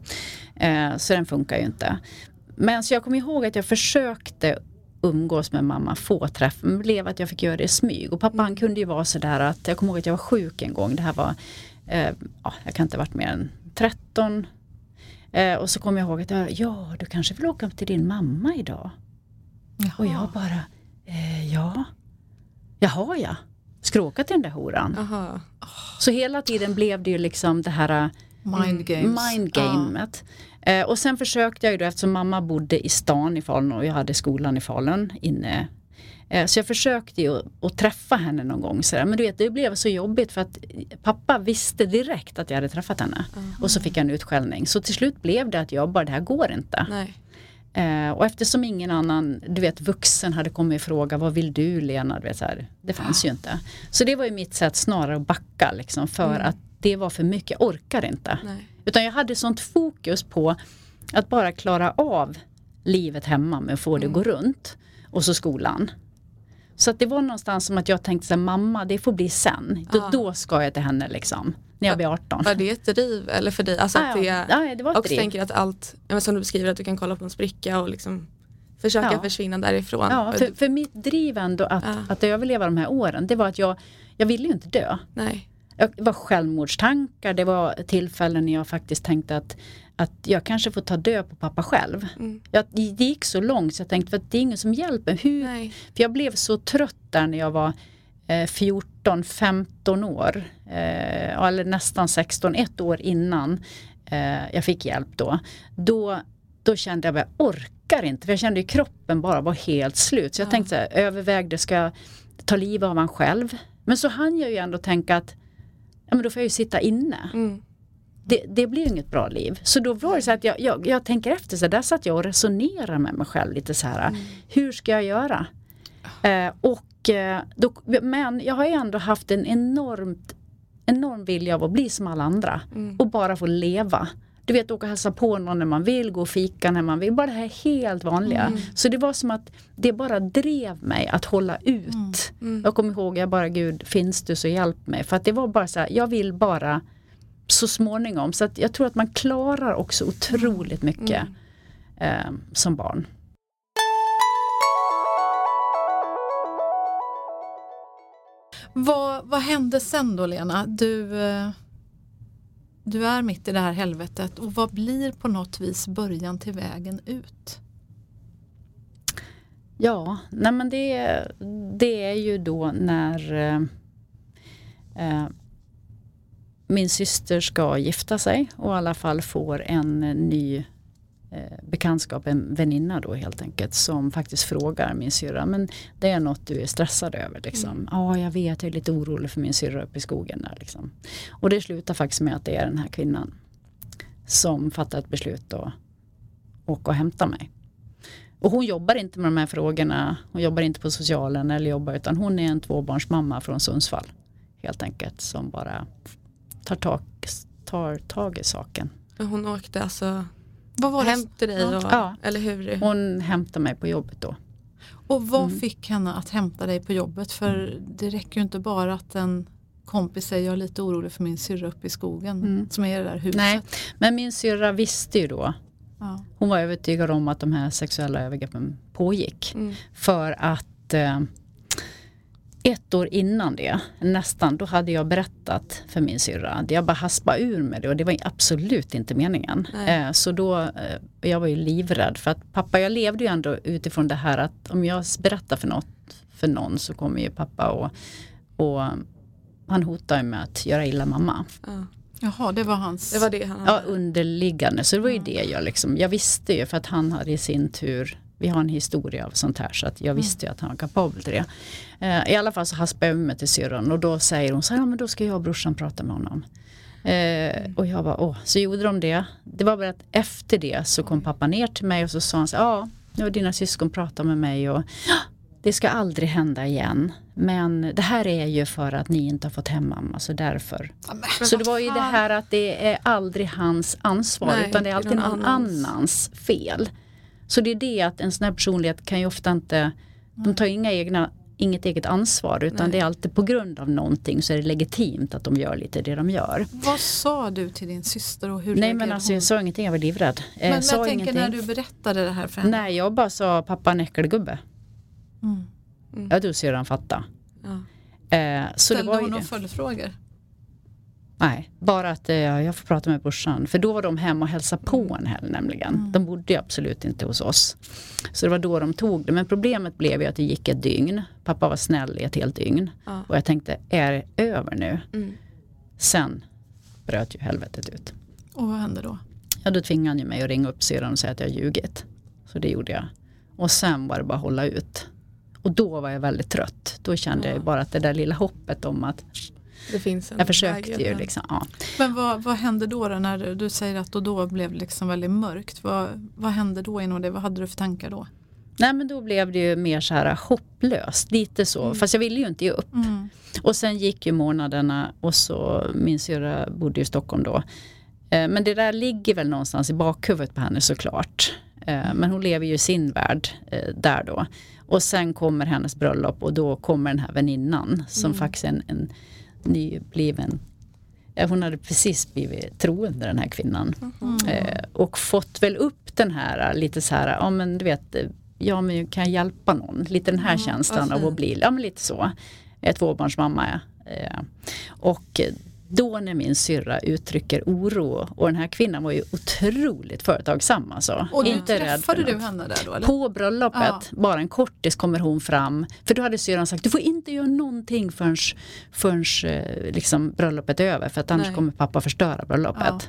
Eh, så den funkar ju inte. Men så jag kommer ihåg att jag försökte umgås med mamma, få träff, men blev att jag fick göra det i smyg. Och pappa han kunde ju vara sådär att, jag kommer ihåg att jag var sjuk en gång, det här var, eh, ja, jag kan inte ha varit mer än 13. Eh, och så kommer jag ihåg att, jag, ja du kanske vill åka till din mamma idag? Och jag bara, eh, ja, jaha ja, ska du åka till den där horan? Aha. Så hela tiden blev det ju liksom det här Mind games. mindgamet. Eh, och sen försökte jag ju då eftersom mamma bodde i stan i Falun och jag hade skolan i Falun inne. Eh, så jag försökte ju att träffa henne någon gång. Så där. Men du vet det blev så jobbigt för att pappa visste direkt att jag hade träffat henne. Och så fick jag en utskällning. Så till slut blev det att jag bara, det här går inte. Nej. Eh, och eftersom ingen annan, du vet vuxen hade kommit och frågat vad vill du Lena? Du vet, så här, det fanns ju inte. Så det var ju mitt sätt snarare att backa liksom för Mm. att det var för mycket, jag orkar inte. Nej. Utan jag hade sånt fokus på att bara klara av livet hemma med att få det att gå runt. Och så skolan. Så att det var någonstans som att jag tänkte så här, mamma det får bli sen. Då, Ja. då ska jag till henne liksom. När jag blir 18. Var det ett driv eller för dig? Alltså att Ja, det, ja. Det var ett och driv. tänker att allt, som du beskriver att du kan kolla på en spricka och liksom försöka Ja. försvinna därifrån. Ja, för, för mitt driv ändå att, Ja. att överleva de här åren, det var att jag, jag ville ju inte dö. Nej. Jag- Det var självmordstankar, det var tillfällen när jag faktiskt tänkte att, att jag kanske får ta död på pappa själv. Mm. Jag, det gick så långt så jag tänkte att det är ingen som hjälper. Hur, Nej. För jag blev så trött där när jag var eh, 14-15 år. Eh, eller nästan 16, ett år innan eh, jag fick hjälp då. Då, då kände jag att jag orkar inte. För jag kände ju kroppen bara var helt slut. Så jag Ja. tänkte så här, övervägde, ska jag ta livet av han själv? Men så hann jag ju ändå tänka att ja, men då får jag ju sitta inne. Mm. Det, det blir ju inget bra liv. Så då var det så att jag, jag, jag tänker efter, så där satt jag och resonerade med mig själv lite så här. Hur ska jag göra? Eh, och, eh, då, men jag har ju ändå haft en enormt, enorm vilja av att bli som alla andra. Mm. Och bara få leva. Du vet åka och hälsa på någon när man vill, gå och fika när man vill. Bara det här helt vanliga. Mm. Så det var som att det bara drev mig att hålla ut. Mm. Jag kommer ihåg, jag bara Gud finns du så hjälp mig. För att det var bara så här, jag vill bara så småningom. Så att jag tror att man klarar också otroligt mycket Mm. eh, som barn. Vad, vad hände sen då Lena? Du, eh, du är mitt i det här helvetet och vad blir på något vis början till vägen ut? Ja, nej men det, det är ju då när eh, eh min syster ska gifta sig och i alla fall får en ny eh, bekantskap, en väninna då helt enkelt, som faktiskt frågar min syrra, men det är något du är stressad över liksom. Ja, jag vet, jag är lite orolig för min syrra uppe i skogen där liksom. Och det slutar faktiskt med att det är den här kvinnan som fattar ett beslut att åka och hämta mig. Och hon jobbar inte med de här frågorna. Hon jobbar inte på socialen eller jobbar utan hon är en tvåbarnsmamma från Sundsvall. Helt enkelt som bara tar tag, tar tag i saken. Hon åkte alltså Vad var till dig och, Ja. eller hur? Hon hämtar mig på jobbet då. Och vad Mm. fick henne att hämta dig på jobbet? För det räcker ju inte bara att en kompis säger jag är lite orolig för min syrra uppe i skogen Mm. som är i det där huset. Nej, men min syrra visste ju då. Ja. Hon var övertygad om att de här sexuella övergreppen pågick. Mm. För att eh, ett år innan det, nästan, då hade jag berättat för min syrra. Jag bara haspade ur med det och det var absolut inte meningen. Nej. Eh, så då, eh, jag var ju livrädd för att pappa, jag levde ju ändå utifrån det här att om jag berättar för något för någon så kommer ju pappa och, och han hotar ju med att göra illa mamma. Ja. Jaha, det var hans... Det var det han Ja, underliggande. Så det var ju det jag liksom, jag visste ju för att han hade i sin tur, vi har en historia av sånt här så att jag visste ju att han var kapabel till det. Eh, I alla fall så haspade jag mig till syrran och då säger hon så här, ja men då ska jag och brorsan prata med honom. Eh, och jag bara, åh, så gjorde de det. Det var bara att efter det så kom pappa ner till mig och så sa han så ja, nu har dina syskon pratat med mig och "Ja, [GASPS] det ska aldrig hända igen. Men det här är ju för att ni inte har fått hem mamma, så därför. Men Så det var ju det här att det är aldrig hans ansvar Nej, utan det är alltid någon annans. annans. fel. Så det är det att en sån här personlighet kan ju ofta inte, de tar inga egna, inget eget ansvar utan Nej. det är alltid på grund av någonting så är det legitimt att de gör lite det de gör. Vad sa du till din syster och hur Nej men alltså hon? jag sa ingenting, jag var livrädd. Eh, Men sa jag tänker ingenting. när du berättade det här för henne. Nej jag bara sa pappa en äckelgubbe. Mm. Jag tror syrran fatta. Ja. Eh, så det Ställde var ju hon det. några följdfrågor? Nej, bara att eh, jag får prata med brorsan. För då var de hemma och hälsade på en helg nämligen. De bodde ju absolut inte hos oss. Så det var då de tog det. Men problemet blev ju att det gick ett dygn. Pappa var snäll i ett helt dygn. Ja. Och jag tänkte, är det över nu? Mm. Sen bröt ju helvetet ut. Och vad hände då? Ja, då tvingade han ju mig att ringa upp syrran och säga att jag ljugit. Så det gjorde jag. Och sen var det bara att hålla ut. Och då var jag väldigt trött. Då kände jag ju bara att det där lilla hoppet om att Det finns en jag försökte väg, ju liksom. Ja. Men vad, vad hände då, då när du säger att då, då blev det liksom väldigt mörkt? Vad, vad hände då inom det? Vad hade du för tankar då? Nej men då blev det ju mer så här hopplöst, lite så. Fast jag ville ju inte ge upp. Mm. Och sen gick ju månaderna och så, min syrra bodde i Stockholm då. Eh, Men det där ligger väl någonstans i bakhuvudet på henne såklart. Eh, men hon lever ju i sin värld eh, där då. Och sen kommer hennes bröllop och då kommer den här väninnan som faktiskt är en, en nybliven eh, hon hade precis blivit troende den här kvinnan. Eh, och fått väl upp den här lite så här, ja men du vet, eh, ja men kan jag hjälpa någon? Lite den här känslan av att bli, ja men lite så. Tvåbarnsmamma. Eh, och då när min syrra uttrycker oro och den här kvinnan var ju otroligt företagsam alltså. Och Inte träffade du henne där då? Eller? På bröllopet, Ja. bara en kortis kommer hon fram. För då hade syrran sagt, du får inte göra någonting förrän, förrän eh, liksom, bröllopet är över. För att annars Nej. kommer pappa förstöra bröllopet. Ja.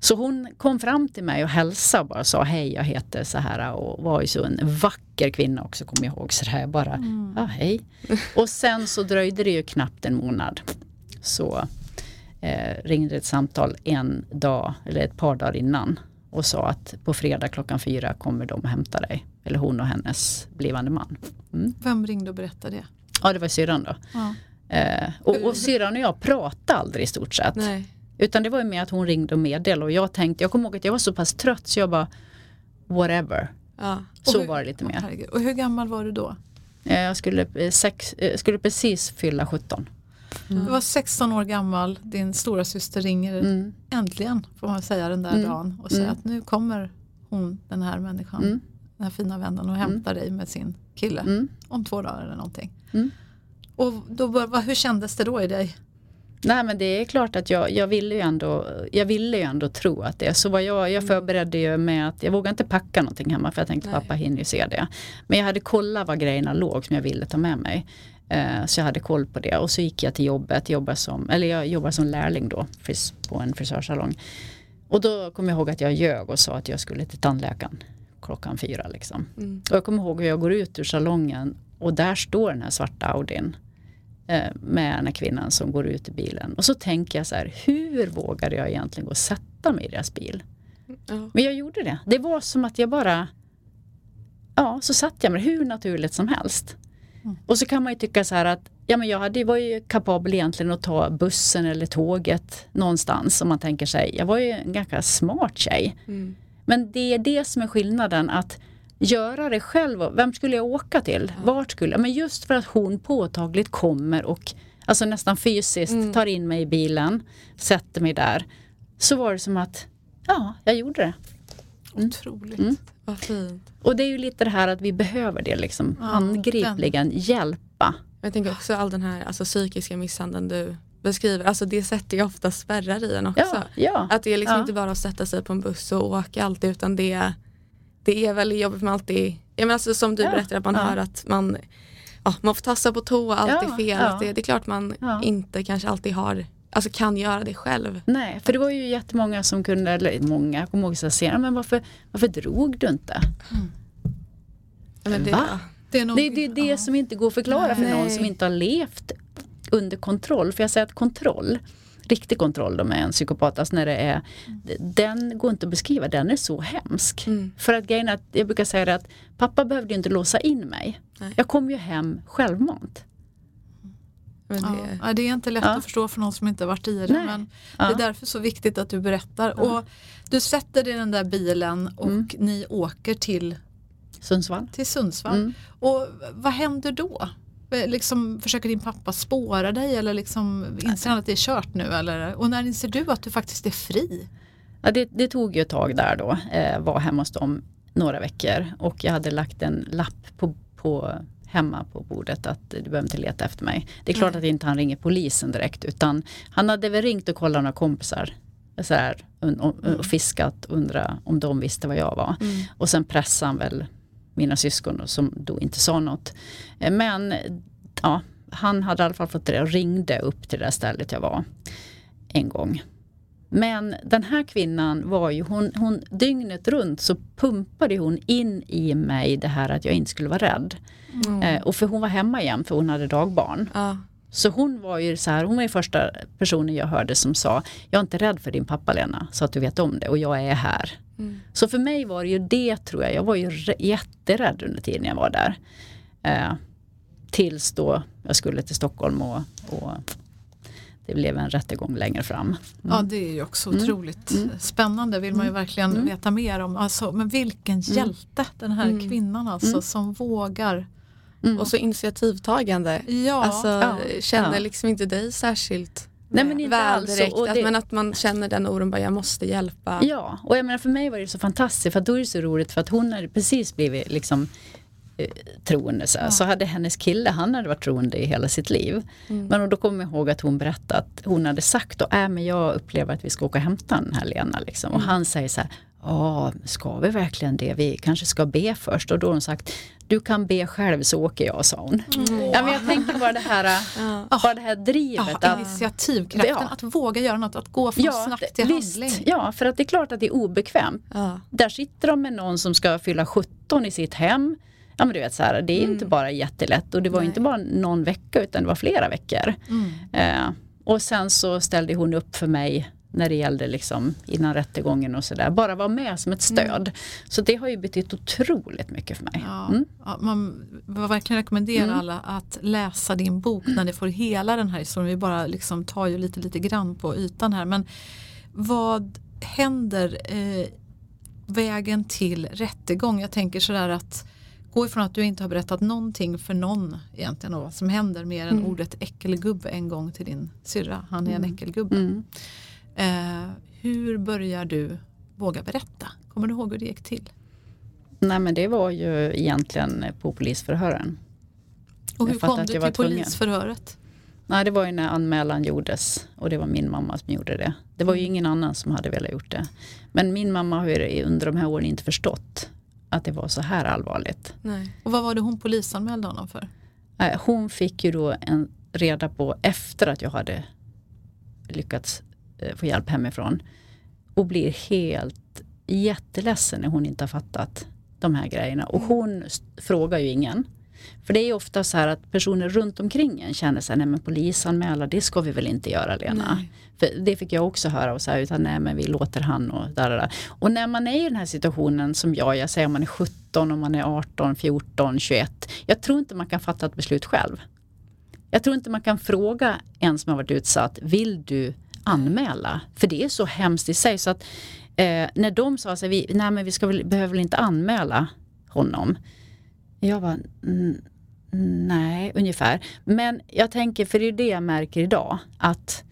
Så hon kom fram till mig och hälsade och bara sa hej jag heter så här och var ju så en vacker kvinna också kommer jag ihåg. Så här bara, ja hej. Och sen så dröjde det ju knappt en månad. Så eh, ringde ett samtal en dag eller ett par dagar innan och sa att på fredag klockan fyra kommer de och hämta dig. Eller hon och hennes blivande man. Mm. Vem ringde och berättade det? Ja det var syrran då. Ja. Eh, och, och syrran och jag pratade aldrig i stort sett. Nej. Utan det var ju mer att hon ringde och meddelade och jag tänkte, jag kommer ihåg att jag var så pass trött så jag bara whatever. Ja. Så hur- var det lite mer. Och hur gammal var du då? Eh, Jag skulle, eh, sex, eh, skulle precis fylla 17. Du var 16 år gammal, din stora syster ringer Mm. äntligen får man säga den där Mm. dagen och säger Mm. att nu kommer hon, den här människan, Mm. den här fina vännen och hämtar dig med sin kille Mm. om två dagar eller någonting. Mm. Och då, vad, hur kändes det då i dig? Nej men det är klart att jag, jag, ville ju ändå, jag ville ju ändå tro att det så. Var jag, jag förberedde ju med att jag vågade inte packa någonting hemma för jag tänkte Nej. pappa hinner ju se det. Men jag hade kollat var grejerna låg som jag ville ta med mig. Eh, så jag hade koll på det och så gick jag till jobbet, jobbade som, eller jag jobbade som lärling då fris, på en frisörsalong. Och då kom jag ihåg att jag ljög och sa att jag skulle till tandläkaren klockan fyra liksom. Mm. Och jag kommer ihåg hur jag går ut ur salongen och där står den här svarta Audin eh, med den här kvinnan som går ut i bilen. Och så tänker jag så här, hur vågade jag egentligen gå och sätta mig i deras bil? Ja. Men jag gjorde det. Det var som att jag bara, ja så satt jag med det hur naturligt som helst. Mm. Och så kan man ju tycka så här att, ja men jag hade, var ju kapabel egentligen att ta bussen eller tåget någonstans om man tänker sig. Jag var ju en ganska smart tjej. Mm. Men det är det som är skillnaden att göra det själv. Vem skulle jag åka till? Vart skulle jag? Men just för att hon påtagligt kommer och alltså nästan fysiskt Mm. tar in mig i bilen, sätter mig där. Så var det som att, ja, jag gjorde det. Otroligt. Mm. Vad fint. Och det är ju lite det här att vi behöver det liksom, Ja, handgripligen hjälpa. Jag tänker också all den här alltså, psykiska misshandeln du beskriver, alltså det sätter ju ofta spärrar i en också. Ja, ja. Att det är liksom Ja. inte bara att sätta sig på en buss och åka alltid utan det, det är väldigt jobbigt med alltid, ja, men alltså, som du Ja, berättade att man hör att man, ja, man får tassa på tå, allt är fel. Att det, det är klart man inte kanske alltid har, alltså kan göra det själv. Nej, för det var ju jättemånga som kunde, eller många, jag kommer ihåg så säga, men varför, varför drog du inte? Ja, Men det, Va? Det är nog, Det det, är det ja. som inte går att förklara för Nej. någon som inte har levt under kontroll. För jag säger att kontroll, riktig kontroll då med en psykopat, alltså när det är, den går inte att beskriva, den är så hemsk. Mm. För att grejen är att, jag brukar säga det att pappa behövde ju inte låsa in mig. Nej. Jag kom ju hem självmant. Men Ja, det, ja, det är inte lätt Ja. att förstå för någon som inte har varit i det. Nej. Men Ja. Det är därför så viktigt att du berättar. Och du sätter dig i den där bilen och Mm. ni åker till, Sundsvall. till Sundsvall. Mm. Och vad händer då? Eh, Liksom, försöker din pappa spåra dig eller liksom, inser han att det är kört nu? Eller? Och när inser du att du faktiskt är fri? Ja, det, det tog ju ett tag där då, eh, var hemma hos dem några veckor och jag hade lagt en lapp på, på, hemma på bordet att du behöver inte leta efter mig. Det är klart att inte han ringer polisen direkt utan han hade väl ringt och kollat några kompisar så här, och, och fiskat och undrat om de visste vad jag var. mm. Och sen pressade han väl mina syskon som då inte sa något. Eh, Men ja, han hade i alla fall fått det och ringde upp till det där stället jag var en gång. Men den här kvinnan var ju, hon, hon, dygnet runt så pumpade hon in i mig det här att jag inte skulle vara rädd. Mm. Eh, och för hon var hemma igen för hon hade dagbarn. ja. Så hon var ju så här, hon var ju första personen jag hörde som sa, jag är inte rädd för din pappa Lena, så att du vet om det och jag är här. Mm. Så för mig var det ju det tror jag, jag var ju jätterädd under tiden jag var där. Eh, tills då jag skulle till Stockholm och, och det blev en rättegång längre fram. Ja det är ju också Mm. otroligt Mm. spännande vill man ju verkligen Mm. veta mer om. Alltså, men vilken hjälte den här Mm. kvinnan alltså Mm. som vågar. Mm. Och så initiativtagande. Ja, alltså ja, känner ja. liksom inte dig särskilt Nej, men inte väl alls. direkt. Att, det- men att man känner den oron, bara jag måste hjälpa. Ja, och jag menar för mig var det så fantastiskt för att då är det så roligt för att hon hade precis blivit liksom eh, troende så, här. så hade hennes kille, han hade varit troende i hela sitt liv. Mm. Men och då kommer jag ihåg att hon berättade att hon hade sagt då, äh, men jag upplever att vi ska åka och hämta den här Lena liksom. Och han säger så här, ja ska vi verkligen det? Vi kanske ska be först. Och då har hon sagt, du kan be själv så åker jag, sa hon. Ja, men jag tänker bara det här, Ja. bara det här drivet. ja, att- initiativkraften, Ja. att våga göra något, att gå från snabbt till visst, handling. ja, för att det är klart att det är obekvämt. Ja. Där sitter de med någon som ska fylla 17 i sitt hem. Ja men du vet så här, det är inte bara jättelätt och det var Nej. inte bara någon vecka utan det var flera veckor. Mm. Eh, och sen så ställde hon upp för mig när det gällde liksom innan rättegången och sådär. Bara vara med som ett stöd. Så det har ju betytt otroligt mycket för mig. Ja, Mm. ja, man verkligen rekommendera Mm. alla att läsa din bok när ni får hela den här historien. Vi bara liksom tar ju lite, lite grann på ytan här. Men vad händer eh, vägen till rättegång? Jag tänker sådär att gå ifrån att du inte har berättat någonting för någon egentligen och vad som händer mer än Mm. ordet äckelgubbe en gång till din syrra. Han är en äckelgubbe. Mm. Eh, hur börjar du våga berätta? Kommer du ihåg hur det gick till? Nej men det var ju egentligen på polisförhören. Och hur kom du till polisförhöret? Nej det var ju när anmälan gjordes och det var min mamma som gjorde det. Det var ju ingen annan som hade velat gjort det. Men min mamma har ju under de här åren inte förstått att det var så här allvarligt. Nej. Och vad var det hon polisanmälde honom för? Eh, Hon fick ju då en reda på efter att jag hade lyckats få hjälp hemifrån och blir helt jätteledsen när hon inte har fattat de här grejerna. Och hon s- frågar ju ingen. För det är ju ofta så här att personer runt omkring en känner sig, nej men polisanmäla det ska vi väl inte göra Lena. Nej. För det fick jag också höra och så här, utan nej men vi låter han och där, där, där. Och när man är i den här situationen som jag, jag säger om man är 17, om man är 18, 14, 21. Jag tror inte man kan fatta ett beslut själv. Jag tror inte man kan fråga en som har varit utsatt, vill du anmäla? För det är så hemskt i sig så att eh, när de sa att vi, nej men vi ska väl, behöver väl inte anmäla honom. Jag var nej, ungefär. Men jag tänker, för det är det jag märker idag, att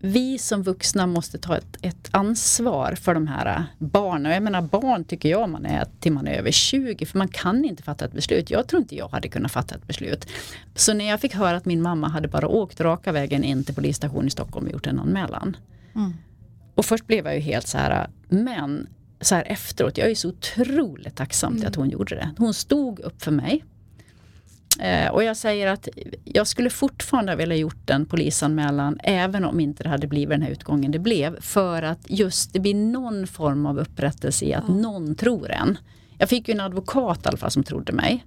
vi som vuxna måste ta ett, ett ansvar för de här barnen. Och jag menar barn tycker jag man är till man är över 20 för man kan inte fatta ett beslut. Jag tror inte jag hade kunnat fatta ett beslut. Så när jag fick höra att min mamma hade bara åkt raka vägen in till polisstationen i Stockholm och gjort en anmälan. Mm. Och först blev jag ju helt så här, men så här efteråt, jag är så otroligt tacksam till att hon gjorde det. Hon stod upp för mig. Eh, och jag säger att jag skulle fortfarande vilja gjort en polisanmälan även om inte det hade blivit den här utgången det blev. För att just det blir någon form av upprättelse i att någon tror en. Jag fick ju en advokat i alla fall som trodde mig.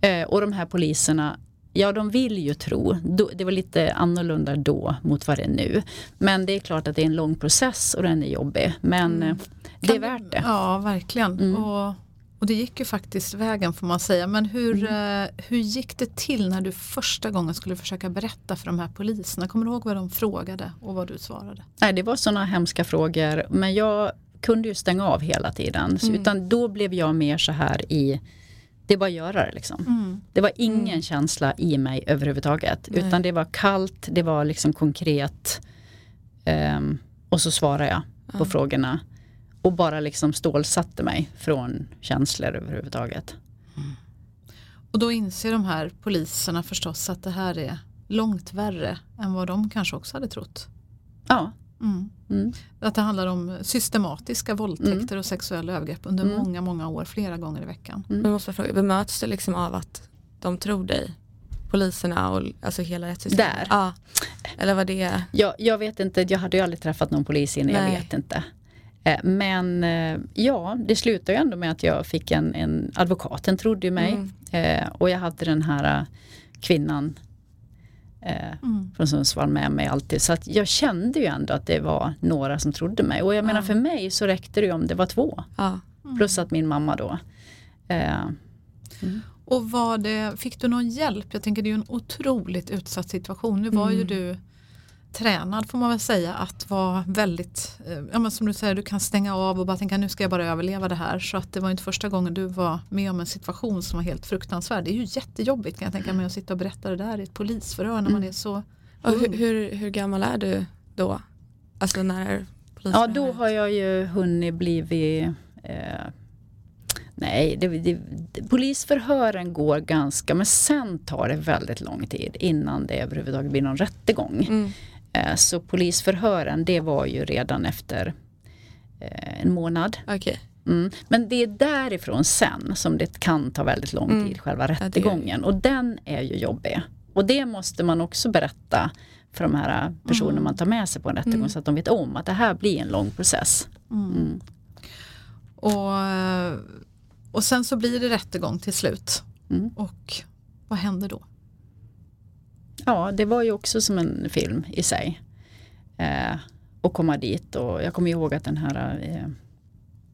Eh, och de här poliserna, ja de vill ju tro. Det var lite annorlunda då mot vad det är nu. Men det är klart att det är en lång process och den är jobbig. Men eh, det är värt det. Ja, verkligen. Mm. Och, och det gick ju faktiskt vägen får man säga. Men hur, Mm. eh, hur gick det till när du första gången skulle försöka berätta för de här poliserna? Kommer du ihåg vad de frågade och vad du svarade? Nej, det var sådana hemska frågor. Men jag kunde ju stänga av hela tiden. Så, Utan då blev jag mer så här i, det är bara att göra det liksom. Mm. Det var ingen känsla i mig överhuvudtaget. Nej. Utan det var kallt, det var liksom konkret. Ehm, och så svarade jag på frågorna. Och bara liksom stålsatte mig från känslor överhuvudtaget. Och då inser de här poliserna förstås att det här är långt värre än vad de kanske också hade trott. Ja. Mm. Mm. Att det handlar om systematiska våldtäkter Mm. och sexuella övergrepp under Mm. många, många år, flera gånger i veckan. Men måste jag fråga, bemöts du liksom av att de tror dig? Poliserna och alltså hela rättssystemet? Där? Ja. Eller vad det är? Jag, jag vet inte, jag hade ju aldrig träffat någon polis innan, jag Nej. vet inte. Eh, Men eh, ja, det slutade ju ändå med att jag fick en, en advokaten trodde ju mig. Mm. Eh, och jag hade den här kvinnan Mm. från Sundsvall med mig alltid. Så att jag kände ju ändå att det var några som trodde mig. Och jag menar Ja. för mig så räckte det ju om det var två. Ja. Plus att min mamma då. Eh, Och var det, fick du någon hjälp? Jag tänker det är ju en otroligt utsatt situation. Nu var ju Mm. du tränad får man väl säga att vara väldigt, eh, ja men som du säger, du kan stänga av och bara tänka nu ska jag bara överleva det här. Så att det var inte första gången du var med om en situation som var helt fruktansvärd. Det är ju jättejobbigt kan jag tänka mig att sitta och berätta det där i ett polisförhör när man är så Och hur, ung. hur, hur gammal är du då? Alltså när Ja, då har jag ju hunnit blivit eh, Nej, det, det, polisförhören går ganska, men sen tar det väldigt lång tid innan det överhuvudtaget blir någon rättegång. Mm. Eh, så polisförhören, det var ju redan efter eh, en månad. Okej. Mm. Men det är därifrån sen som det kan ta väldigt lång Mm. tid, själva är det. rättegången. Och den är ju jobbig. Och det måste man också berätta för de här personerna Mm. man tar med sig på en rättegång Mm. så att de vet om att det här blir en lång process. Mm. Mm. Och, och sen så blir det rättegång till slut. Mm. Och vad händer då? Ja, det var ju också som en film i sig. Eh, och komma dit och jag kommer ihåg att den här eh,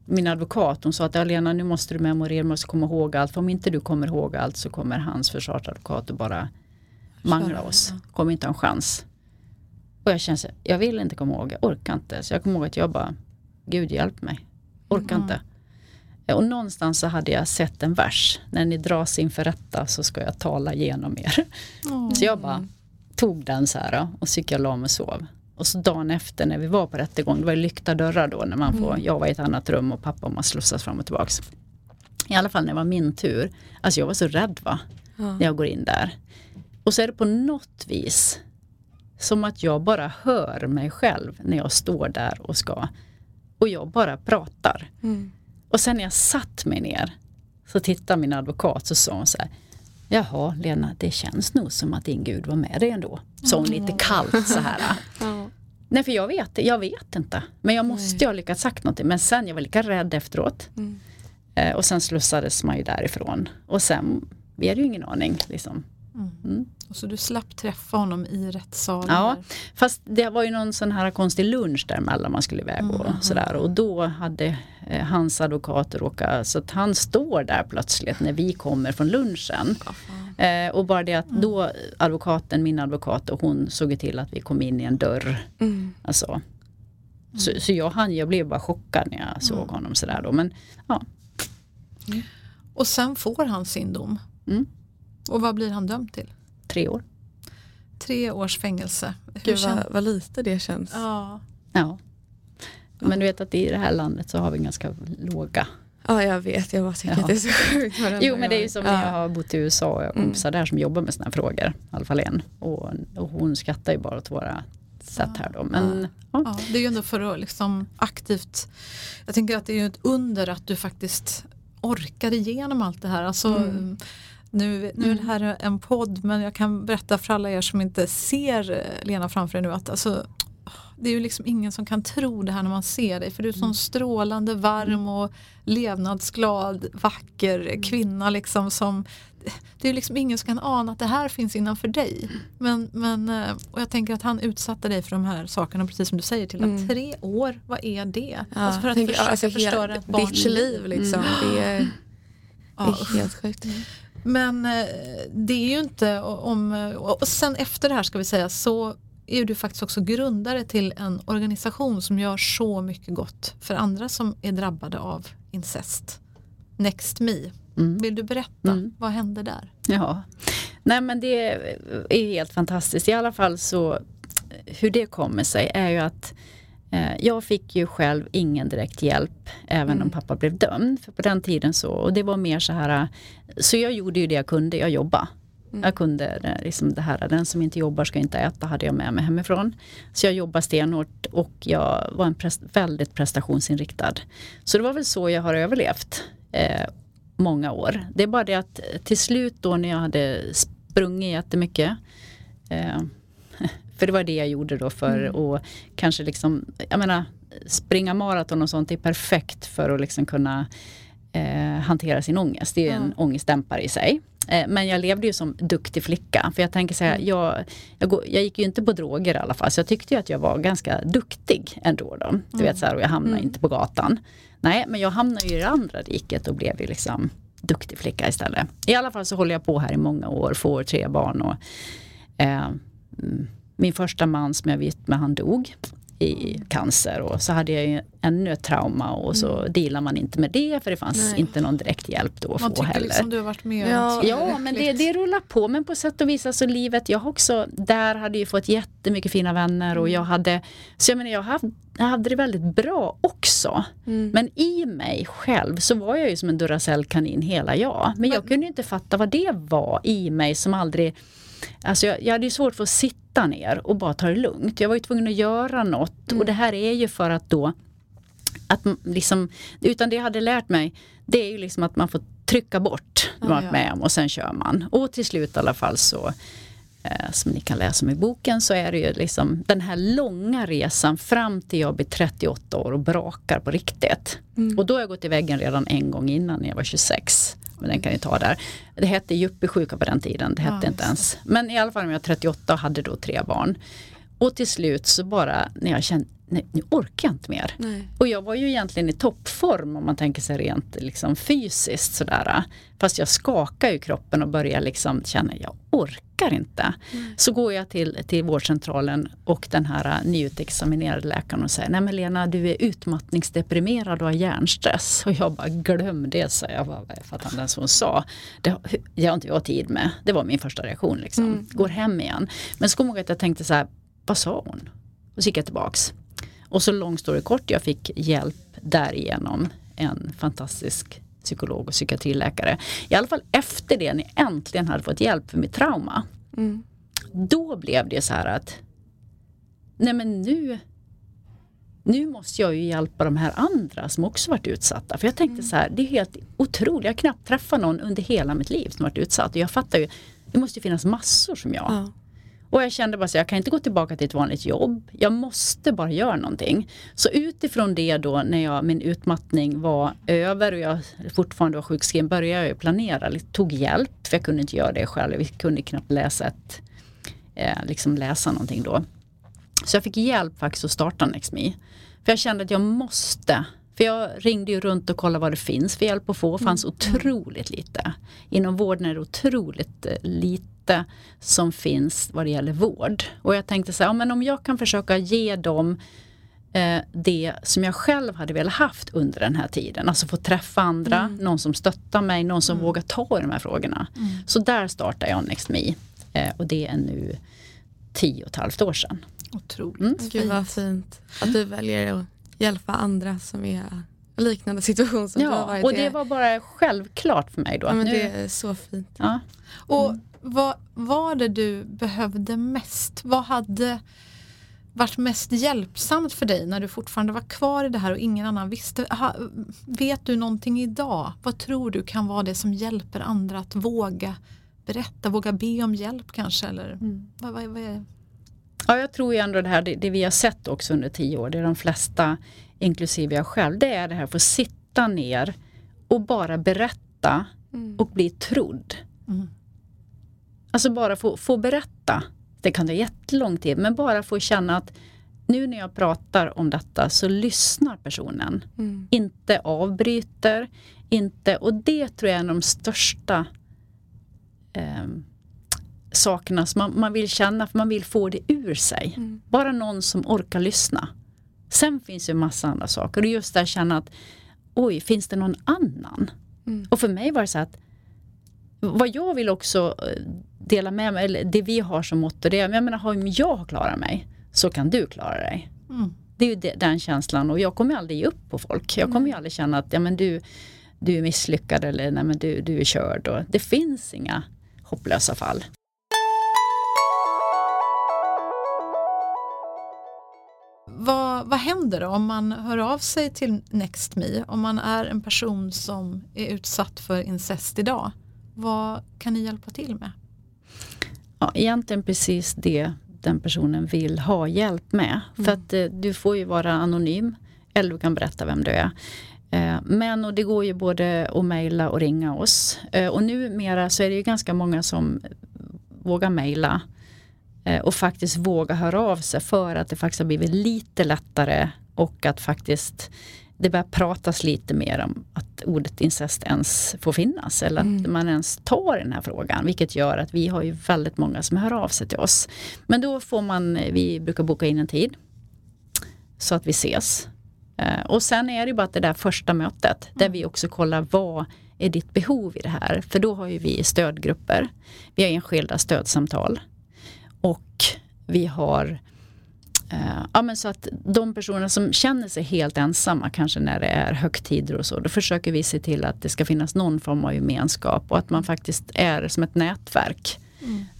min advokat hon sa att Lena nu måste du memorera, måste komma ihåg allt. För om inte du kommer ihåg allt så kommer hans försvarsadvokat att bara mangla oss. Kommer inte ha en chans. Och jag kände jag vill inte komma ihåg, jag orkar inte. Så jag kommer ihåg att jag bara, Gud hjälp mig, orkar Mm. inte. Och någonstans så hade jag sett en vers, när ni dras inför rätta så ska jag tala genom er. Så jag bara tog den så här och så gick jag och la mig och sov. Och så dagen efter när vi var på rättegång, det var ju lyckta dörrar då när man får, jag var i ett annat rum och pappa och man slussas fram och tillbaks. I alla fall när det var min tur, alltså jag var så rädd va, Ja. när jag går in där. Och så är det på något vis som att jag bara hör mig själv när jag står där och ska. Och jag bara pratar. Mm. Och sen när jag satt mig ner så tittade min advokat så sa hon så här. Jaha Lena, det känns nog som att din gud var med dig ändå. Sa hon lite kallt så här. [LAUGHS] Ja. Nej för jag vet, jag vet inte. Men jag måste ju ha lyckats sagt någonting. Men sen, jag var lika rädd efteråt. Mm. Eh, och sen slussades man ju därifrån. Och sen, vi hade ju ingen aning liksom. Mm. Och så du slapp träffa honom i rättssalen? Ja, där. fast det var ju någon sån här konstig lunch däremellan man skulle iväg och Mhm. sådär. Och då hade eh, hans advokat råkat, så att han står där plötsligt när vi kommer från lunchen. Eh, och bara det att då advokaten, min advokat och hon såg till att vi kom in i en dörr. Mm. Alltså. Så, så jag, han, jag blev bara chockad när jag såg honom sådär då. Men ja, Och sen får han sin dom. Mm. Och vad blir han dömd till? tre år. Tre års fängelse. Hur Gud vad, vad lite det känns. Ja. Ja. Men du vet att i det här landet så har vi ganska låga Ja jag vet, jag bara tycker Ja. att det är så sjukt. Jo men det är ju som Ja. när jag har bott i USA och jag har kompisar där som jobbar med sådana här frågor. I alla fall en. Och, och hon skrattar ju bara åt våra sätt här då. Men ja. Ja, det är ju ändå för att liksom aktivt, jag tänker att det är ju ett under att du faktiskt orkar igenom allt det här. Alltså, Mm. Nu, nu är det här en podd men jag kan berätta för alla er som inte ser eh, Lena framför er nu att alltså, det är ju liksom ingen som kan tro det här när man ser dig för du är sån strålande, varm och levnadsglad, vacker kvinna liksom som det är ju liksom ingen som kan ana att det här finns innanför dig. Men, men, eh, och jag tänker att han utsatte dig för de här sakerna precis som du säger till att Mm. tre år, vad är det? Ja, alltså för att tänker, försöka alltså, förstöra ett barns liv liksom. Det, är, det Ja. är helt sjukt. Men eh, det är ju inte om, och sen efter det här ska vi säga så är du faktiskt också grundare till en organisation som gör så mycket gott för andra som är drabbade av incest. Next Me. Mm. Vill du berätta, Mm. vad hände där? Ja, nej men det är helt fantastiskt. I alla fall så hur det kommer sig är ju att jag fick ju själv ingen direkt hjälp även om pappa blev dömd. För på den tiden så, och det var mer så här, så jag gjorde ju det jag kunde, jag jobbade. Jag kunde eh, liksom det här, den som inte jobbar ska inte äta, hade jag med mig hemifrån. Så jag jobbade stenhårt och jag var en pres- väldigt prestationsinriktad. Så det var väl så jag har överlevt eh, många år. Det är bara det att eh, till slut då när jag hade sprungit jättemycket eh, för det var det jag gjorde då för att kanske liksom, jag menar springa maraton och sånt är perfekt för att liksom kunna eh, hantera sin ångest. Det är ju en ångestdämpare i sig. Eh, men jag levde ju som duktig flicka. För jag tänker så här, jag, jag, går, jag gick ju inte på droger i alla fall. Så jag tyckte ju att jag var ganska duktig ändå. Då. Du vet så här, och jag hamnade inte på gatan. Nej, men jag hamnade ju i det andra riket och blev ju liksom duktig flicka istället. I alla fall så håller jag på här i många år, får tre barn och eh, mm, min första man som jag var gift med, han dog i cancer och så hade jag ju ännu ett trauma och så mm. dealar man inte med det för det fanns Nej. inte någon direkt hjälp då att man få heller. Liksom du har varit med Ja, ja men det, det rullar på men på sätt och vis alltså livet, jag har också, där hade ju fått jättemycket fina vänner och mm. jag hade, så jag menar jag hade, jag hade det väldigt bra också. Mm. Men i mig själv så var jag ju som en Duracell-kanin hela jag. Men jag kunde inte fatta vad det var i mig som aldrig Alltså jag, jag hade ju svårt för att sitta ner och bara ta det lugnt. Jag var ju tvungen att göra något mm. och det här är ju för att då att liksom, utan det jag hade lärt mig det är ju liksom att man får trycka bort man varit med om och sen kör man. Och till slut i alla fall så som ni kan läsa om i boken så är det ju liksom den här långa resan fram till jag blir 38 år och brakar på riktigt. Mm. Och då har jag gått i väggen redan en gång innan när jag var 26 men den kan vi ta där. Det hette yuppie-sjuka på den tiden, det hette ja, inte ens. Men i alla fall när jag var 38 och hade då tre barn. Och till slut så bara när jag kände, nej, nu orkar jag inte mer. Nej. Och jag var ju egentligen i toppform om man tänker sig rent liksom, fysiskt sådär. Fast jag skakar ju kroppen och börjar liksom känna, jag orkar inte. Mm. Så går jag till, till vårdcentralen och den här äh, nyutexaminerade läkaren och säger, nej men Lena du är utmattningsdeprimerad och har hjärnstress. Och jag bara, glöm det, sa jag. Jag fattar inte ens vad hon sa. Det, det har inte jag tid med. Det var min första reaktion. Liksom. Mm. Går hem igen. Men så kommer jag ihåg att jag tänkte så här, vad sa hon? Och så gick jag tillbaks. Och så lång story kort, jag fick hjälp därigenom. En fantastisk psykolog och psykiatriläkare. I alla fall efter det, när jag äntligen hade fått hjälp för mitt trauma. Mm. Då blev det så här att, nej men nu, nu måste jag ju hjälpa de här andra som också varit utsatta. För jag tänkte mm. så här, det är helt otroligt. Jag har knappt träffat någon under hela mitt liv som varit utsatt. Och jag fattar ju, det måste finnas massor som jag. Ja. Och jag kände bara så jag kan inte gå tillbaka till ett vanligt jobb. Jag måste bara göra någonting. Så utifrån det då när jag, min utmattning var över och jag fortfarande var sjukskriven började jag planera, tog hjälp för jag kunde inte göra det själv. Vi kunde knappt läsa ett, eh, liksom läsa någonting då. Så jag fick hjälp faktiskt att starta NextMe. För jag kände att jag måste för jag ringde ju runt och kollade vad det finns för hjälp att få. Det fanns mm. otroligt lite. Inom vården är det otroligt eh, lite lite som finns vad det gäller vård. Och jag tänkte så här, ja, men om jag kan försöka ge dem eh, det som jag själv hade velat haft under den här tiden. Alltså få träffa andra, mm. någon som stöttar mig, någon som mm. vågar ta i de här frågorna. Mm. Så där startade jag Next Me. Eh, och det är nu tio och ett halvt år sedan. Otroligt mm. Gud vad fint att du väljer att hjälpa andra som är liknande situation som ja, du har varit och det var bara självklart för mig då. Ja, men nu, det är så fint. Ja. Och mm vad var det du behövde mest? Vad hade varit mest hjälpsamt för dig när du fortfarande var kvar i det här och ingen annan visste? Ha, vet du någonting idag? Vad tror du kan vara det som hjälper andra att våga berätta, våga be om hjälp kanske? Eller, mm. vad, vad, vad. Ja, jag tror ju ändå det här, det, det, vi har sett också under tio år, det är de flesta, inklusive jag själv, det är det här att få sitta ner och bara berätta mm. och bli trodd. Mm. Alltså bara få, få berätta. Det kan ta jättelång tid, men bara få känna att nu när jag pratar om detta så lyssnar personen. Mm. Inte avbryter, inte, och det tror jag är en av de största eh, sakerna som man, man, vill känna, för man vill få det ur sig. Mm. Bara någon som orkar lyssna. Sen finns ju massa andra saker och just det att känna att oj, finns det någon annan? Mm. Och för mig var det så att vad jag vill också eh, dela med mig, eller det vi har som motto, det är jag menar, om jag klarar mig så kan du klara dig. Mm. Det är ju den känslan och jag kommer aldrig ge upp på folk. Jag kommer mm. ju aldrig känna att ja, men du, du är misslyckad eller nej, men du, du är körd. Och det finns inga hopplösa fall. Vad, vad händer då om man hör av sig till NextMe? Om man är en person som är utsatt för incest idag? Vad kan ni hjälpa till med? Ja, egentligen precis det den personen vill ha hjälp med. Mm. För att eh, du får ju vara anonym eller du kan berätta vem du är. Eh, men och det går ju både att mejla och ringa oss. Eh, och numera så är det ju ganska många som vågar mejla eh, och faktiskt våga höra av sig för att det faktiskt har blivit lite lättare och att faktiskt det börjar pratas lite mer om att ordet incest ens får finnas eller att Mm. man ens tar den här frågan. Vilket gör att vi har ju väldigt många som hör av sig till oss. Men då får man, vi brukar boka in en tid så att vi ses. Eh, Och sen är det ju bara det där första mötet där vi också kollar vad är ditt behov i det här? För då har ju vi stödgrupper. Vi har enskilda stödsamtal. Och vi har eh, ja, men så att de personer som känner sig helt ensamma, kanske när det är högtider och så, då försöker vi se till att det ska finnas någon form av gemenskap och att man faktiskt är som ett nätverk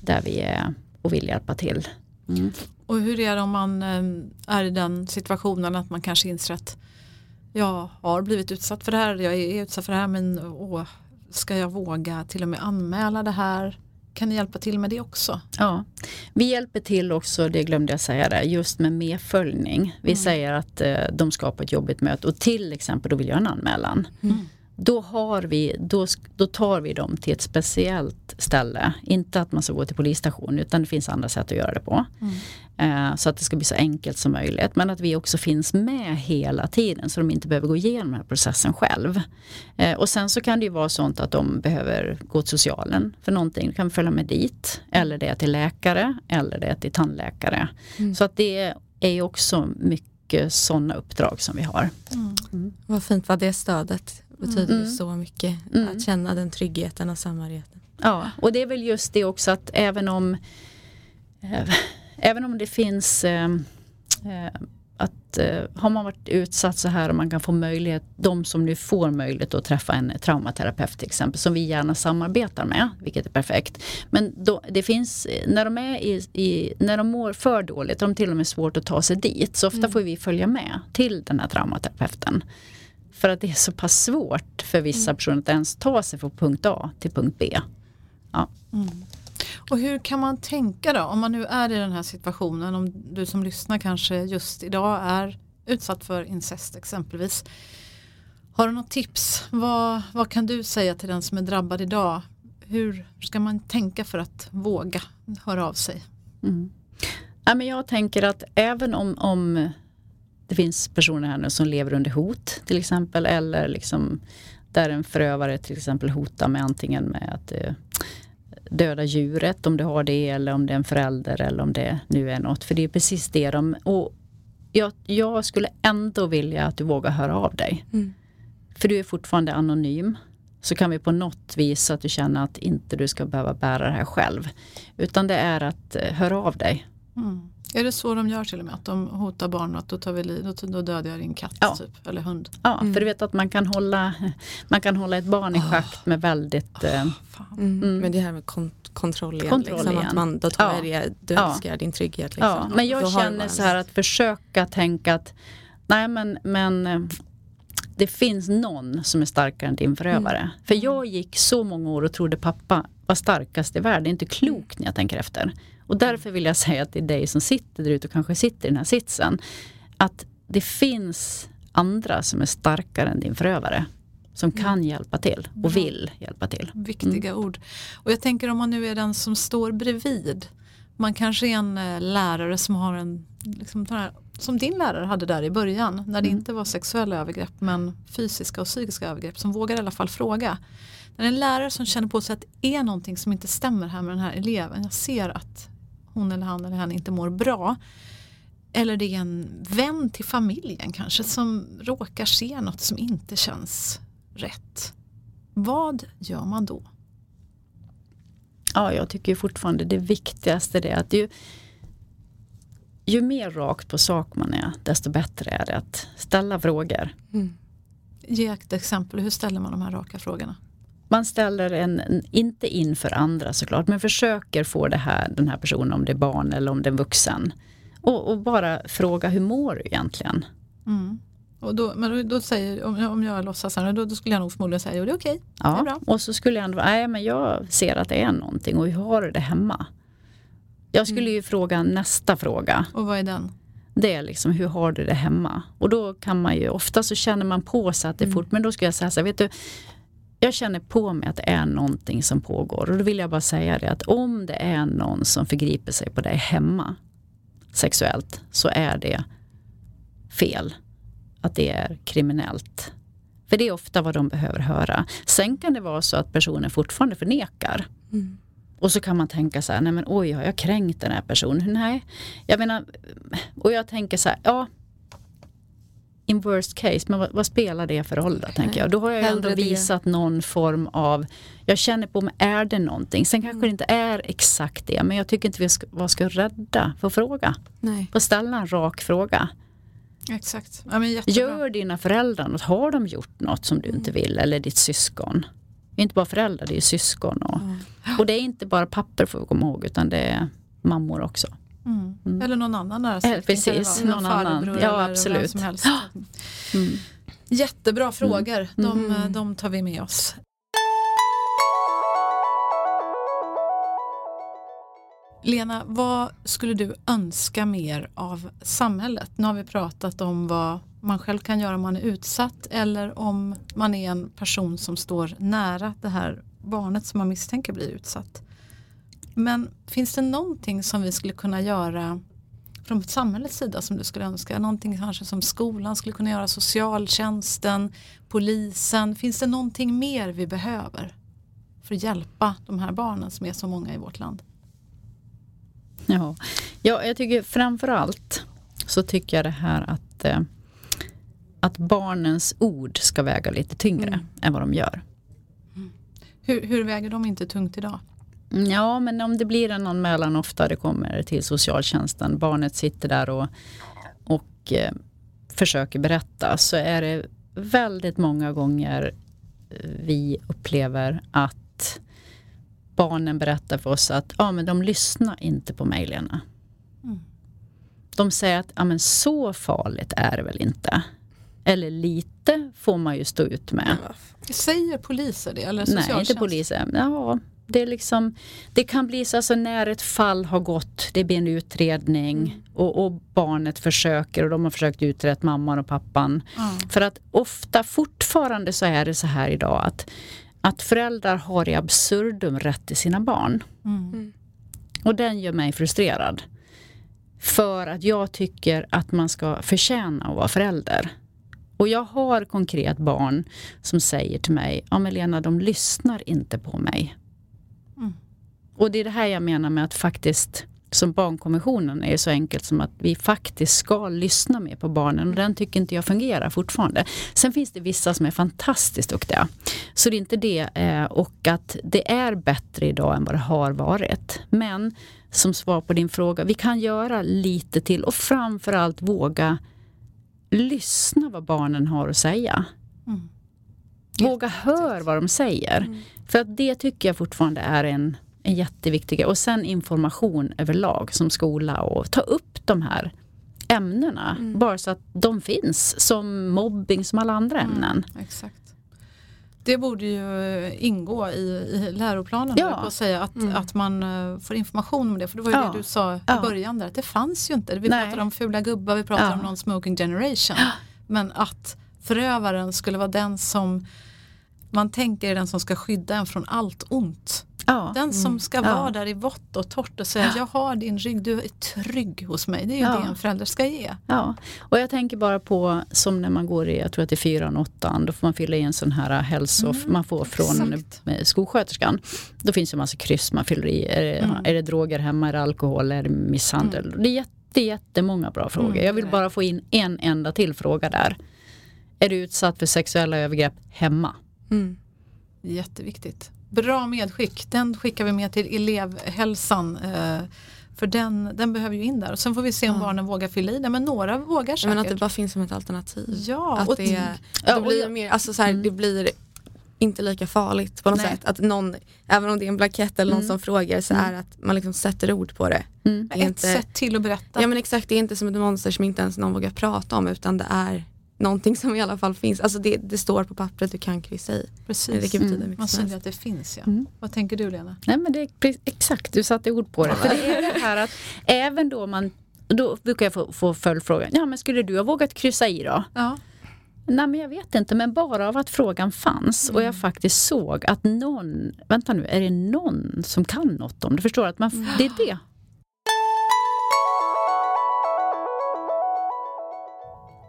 där vi är och vill hjälpa till. Mm. Och hur är det om man eh, är i den situationen att man kanske inser att jag har blivit utsatt för det här, jag är utsatt för det här men åh, ska jag våga till och med anmäla det här? Kan ni hjälpa till med det också? Ja, vi hjälper till också, det glömde jag säga där, just med medföljning. Vi säger att eh, de ska på ett jobbigt möte och till exempel då vill jag en anmälan. Då, har vi, då, då tar vi dem till ett speciellt ställe. Inte att man ska gå till polisstation utan det finns andra sätt att göra det på. Eh, så att det ska bli så enkelt som möjligt. Men att vi också finns med hela tiden så de inte behöver gå igenom den här processen själv. Eh, och sen så kan det ju vara sånt att de behöver gå till socialen för någonting. De kan följa med dit. Eller det är till läkare eller det är till tandläkare. Så att det är ju också mycket sådana uppdrag som vi har. Vad fint vad det stödet betyder Mm. så mycket. Mm. Att känna den tryggheten och samhörigheten. Ja, och det är väl just det också att även om eh, Även om det finns eh, att eh, har man varit utsatt så här och man kan få möjlighet, de som nu får möjlighet att träffa en traumaterapeut till exempel, som vi gärna samarbetar med, vilket är perfekt. Men då, det finns, när de, är i, i, när de mår för dåligt, de till och med svårt att ta sig dit, så ofta får vi följa med till den här traumaterapeuten. För att det är så pass svårt för vissa personer att ens ta sig från punkt A till punkt B. Och hur kan man tänka då om man nu är i den här situationen, om du som lyssnar kanske just idag är utsatt för incest exempelvis. Har du något tips? Vad, vad kan du säga till den som är drabbad idag? Hur ska man tänka för att våga höra av sig? Mm. Ja, men jag tänker att även om, om det finns personer här nu som lever under hot till exempel eller liksom där en förövare till exempel hotar med antingen med att eh, döda djuret om du har det eller om det är en förälder eller om det nu är något. För det är precis det de... Och jag, jag skulle ändå vilja att du vågar höra av dig. Mm. För du är fortfarande anonym. Så kan vi på något vis att du känner att inte du ska behöva bära det här själv. Utan det är att eh, höra av dig. Mm. Är det så de gör till och med? Att de hotar barn att då, tar vi, li- då, då dödar jag din katt Ja. typ, eller hund? Ja, Mm. för du vet att man kan hålla, man kan hålla ett barn i schakt med väldigt... Fan. Mm. Mm. Men det här med kont- kontroll igen. Kontroll liksom, igen. att man, då tar Ja. jag det, du Ja. älskar din trygghet. Liksom. ja, men jag känner så här att försöka tänka att nej men, men eh, det finns någon som är starkare än din förövare. Mm. För jag gick så många år och trodde pappa var starkast i världen. Det är inte klokt när jag tänker efter. Och därför vill jag säga till dig som sitter där ute och kanske sitter i den här sitsen. Att det finns andra som är starkare än din förövare. Som kan hjälpa till och vill hjälpa till. Viktiga ord. Och jag tänker om man nu är den som står bredvid. Man kanske är en eh, lärare som har en, liksom, här, som din lärare hade där i början. När det Mm. inte var sexuella övergrepp men fysiska och psykiska övergrepp. Som vågar i alla fall fråga. När en lärare som känner på sig att det är någonting som inte stämmer här med den här eleven. Jag ser att hon eller han eller henne inte mår bra. Eller det är en vän till familjen kanske som råkar se något som inte känns rätt. Vad gör man då? Ja, jag tycker fortfarande det viktigaste är att ju, ju mer rakt på sak man är, desto bättre är det att ställa frågor. Mm. Ge ett exempel, hur ställer man de här raka frågorna? Man ställer en, inte inför andra såklart, men försöker få det här, den här personen, om det är barn eller om det är vuxen. Och, och bara fråga, hur mår du egentligen? Mm. Och då, men då, säger, om, jag- om jag låtsas här, då, då skulle jag nog förmodligen säga, jo det är okej, det är Ja, bra. och så skulle jag ändå, nej men jag ser att det är någonting och hur har du det hemma? Jag skulle ju fråga nästa fråga. Och vad är den? Det är liksom, hur har du det hemma? Och då kan man ju, ofta så känner man på sig att det är fort, men då ska jag säga så här, vet du, jag känner på mig att det är någonting som pågår. Och då vill jag bara säga det att om det är någon som förgriper sig på dig hemma sexuellt så är det fel. att det är kriminellt. För det är ofta vad de behöver höra. Sen kan det vara så att personen fortfarande förnekar. Mm. Och så kan man tänka så här, nej men oj, har jag kränkt den här personen? Nej, jag menar, och jag tänker så här, ja, in worst case, men vad, vad spelar det för roll då, tänker jag. Då har jag ju ändå visat någon form av, jag känner på mig, är det någonting? Sen kanske det inte är exakt det, men jag tycker inte vi ska vara ska rädda för att fråga. Nej. Att ställa en rak fråga. Exakt. Ja. Gör dina föräldrar något? Har de gjort något som du inte vill? Eller ditt syskon? Det är inte bara föräldrar, det är syskon. Och, och det är inte bara papper får vi komma ihåg, utan det är mammor också. Mm. Mm. Eller någon annan nära Eh, släkting. precis, kan det vara. någon annan. Ja, absolut. Som helst. Mm. Jättebra frågor. De, Mm. de tar vi med oss. Lena, vad skulle du önska mer av samhället? Nu har vi pratat om vad man själv kan göra om man är utsatt eller om man är en person som står nära det här barnet som man misstänker blir utsatt. Men finns det någonting som vi skulle kunna göra från samhällets sida som du skulle önska? Någonting kanske som skolan skulle kunna göra, socialtjänsten, polisen. Finns det någonting mer vi behöver för att hjälpa de här barnen som är så många i vårt land? Ja. ja, jag tycker framför allt så tycker jag det här att, eh, att barnens ord ska väga lite tyngre Mm. än vad de gör. Hur, hur väger de inte tungt idag? Ja, men om det blir en anmälan ofta det kommer till socialtjänsten, barnet sitter där och, och eh, försöker berätta, så är det väldigt många gånger eh, vi upplever att barnen berättar för oss att ja, men de lyssnar inte på mig, Lena. Mm. De säger att ja, men så farligt är det väl inte. Eller lite får man ju stå ut med. Säger poliser det eller Nej, inte polisen. Ja, det, är liksom, det kan bli så alltså, när ett fall har gått, det blir en utredning Mm. och, och barnet försöker och de har försökt utreda mamman och pappan. Ja. För att ofta fortfarande så är det så här idag att, att föräldrar har i absurdum rätt till sina barn. Mm. Och den gör mig frustrerad. För att jag tycker att man ska förtjäna att vara förälder. Och jag har konkret barn som säger till mig, ja men Lena de lyssnar inte på mig. Mm. Och det är det här jag menar med att faktiskt, som barnkonventionen är så enkelt som att vi faktiskt ska lyssna mer på barnen och den tycker inte jag fungerar fortfarande. Sen finns det vissa som är fantastiskt duktiga. Så det är inte det. eh, Och att det är bättre idag än vad det har varit. Men som svar på din fråga, vi kan göra lite till och framförallt våga lyssna vad barnen har att säga. Mm. Våga hör vad de säger. För att det tycker jag fortfarande är en, en jätteviktig grej. Och sen information överlag som skola och ta upp de här ämnena. Bara så att de finns som mobbing som alla andra ämnen. Exakt. Det borde ju ingå i, i läroplanen Ja. på att säga att, Mm. att man eh, får information om det. För det var ju Ja. det du sa i Ja. början där, att det fanns ju inte. Vi Nej. pratade om fula gubbar, vi pratade om någon smoking generation. Men att förövaren skulle vara den som man tänker är den som ska skydda en från allt ont. Ja. Den som ska Ja. vara där i vått och torrt och säga jag har din rygg, du är trygg hos mig. Det är ju Ja. det en förälder ska ge. Ja, och jag tänker bara på som när man går i, jag tror att det är fyran, åttan, då får man fylla i en sån här hälso, man får från Mm, exakt. eh, skolsköterskan. Då finns det en massa kryss man fyller i. Är det, Mm. är det droger hemma, är det alkohol, är det misshandel? Det är jätte, jättemånga bra frågor. Mm, jag vill bara få in en enda till fråga där. Är du utsatt för sexuella övergrepp hemma? Mm. Jätteviktigt. Bra medskick. Den skickar vi med till elevhälsan. Eh, för den, den behöver ju in där. Och sen får vi se om Ja. barnen vågar fylla i den. Men några vågar säkert. menar att det bara finns som ett alternativ. Ja, att det, det blir mer, alltså så här, Mm. det blir inte lika farligt på något Nej. sätt. Att någon, även om det är en blankett eller någon Mm. som frågar så Mm. är att man liksom sätter ord på det. Mm. Ett inte, sätt till att berätta. ja men exakt, det är inte som ett monster som inte ens någon vågar prata om utan det är någonting som i alla fall finns. Alltså det, det står på pappret, du kan kryssa i. Det Precis. kan betyda Mm. mycket Man helst. att det finns ja. Mm. Vad tänker du Lena? Nej men det är exakt, du satte ord på det. För det är det här att även då man, då brukar jag få, få följdfrågan, ja men skulle du ha vågat kryssa i då? Ja. Nej men jag vet inte, men bara av att frågan fanns och Mm. jag faktiskt såg att någon, vänta nu, är det någon som kan något om det? Förstår? Att man, Mm. det är det.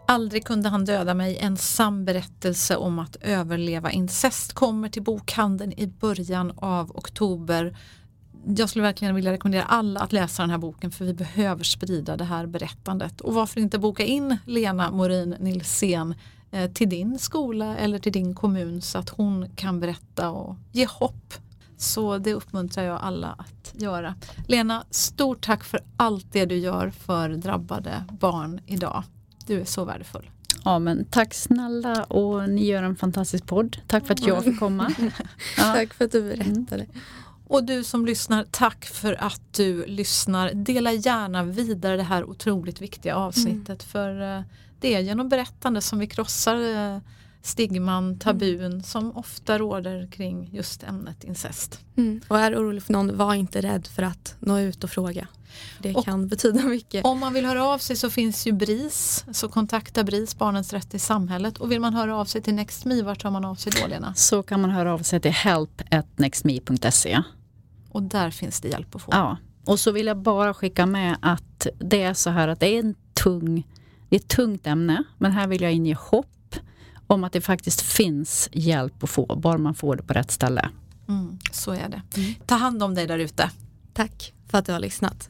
Aldrig kunde han döda mig, en sann berättelse om att överleva incest kommer till bokhandeln i början av oktober. Jag skulle verkligen vilja rekommendera alla att läsa den här boken för vi behöver sprida det här berättandet. Och varför inte boka in Lena Morin Nilsén eh, till din skola eller till din kommun så att hon kan berätta och ge hopp. Så det uppmuntrar jag alla att göra. Lena, stort tack för allt det du gör för drabbade barn idag. Du är så värdefull. Ja men tack snälla och ni gör en fantastisk podd. Tack för att jag fick komma. [LAUGHS] Ja. Tack för att du berättade. Mm. Och du som lyssnar, tack för att du lyssnar. Dela gärna vidare det här otroligt viktiga avsnittet mm. för eh, det är genom berättande som vi krossar eh, stigman, tabun mm. som ofta råder kring just ämnet incest. Mm. Och är orolig för någon, var inte rädd för att nå ut och fråga. Det och kan betyda mycket. Om man vill höra av sig så finns ju BRIS, så kontakta BRIS, Barnens rätt i samhället. Och vill man höra av sig till NextMe, vart tar man av sig då Lena? Så kan man höra av sig till help.nextme.se. Och där finns det hjälp att få. Ja, och så vill jag bara skicka med att det är så här att det är en tung, det är ett tungt ämne, men här vill jag inge hopp om att det faktiskt finns hjälp att få, bara man får det på rätt ställe. Mm, så är det. Mm. Ta hand om dig där ute. Tack för att du har lyssnat.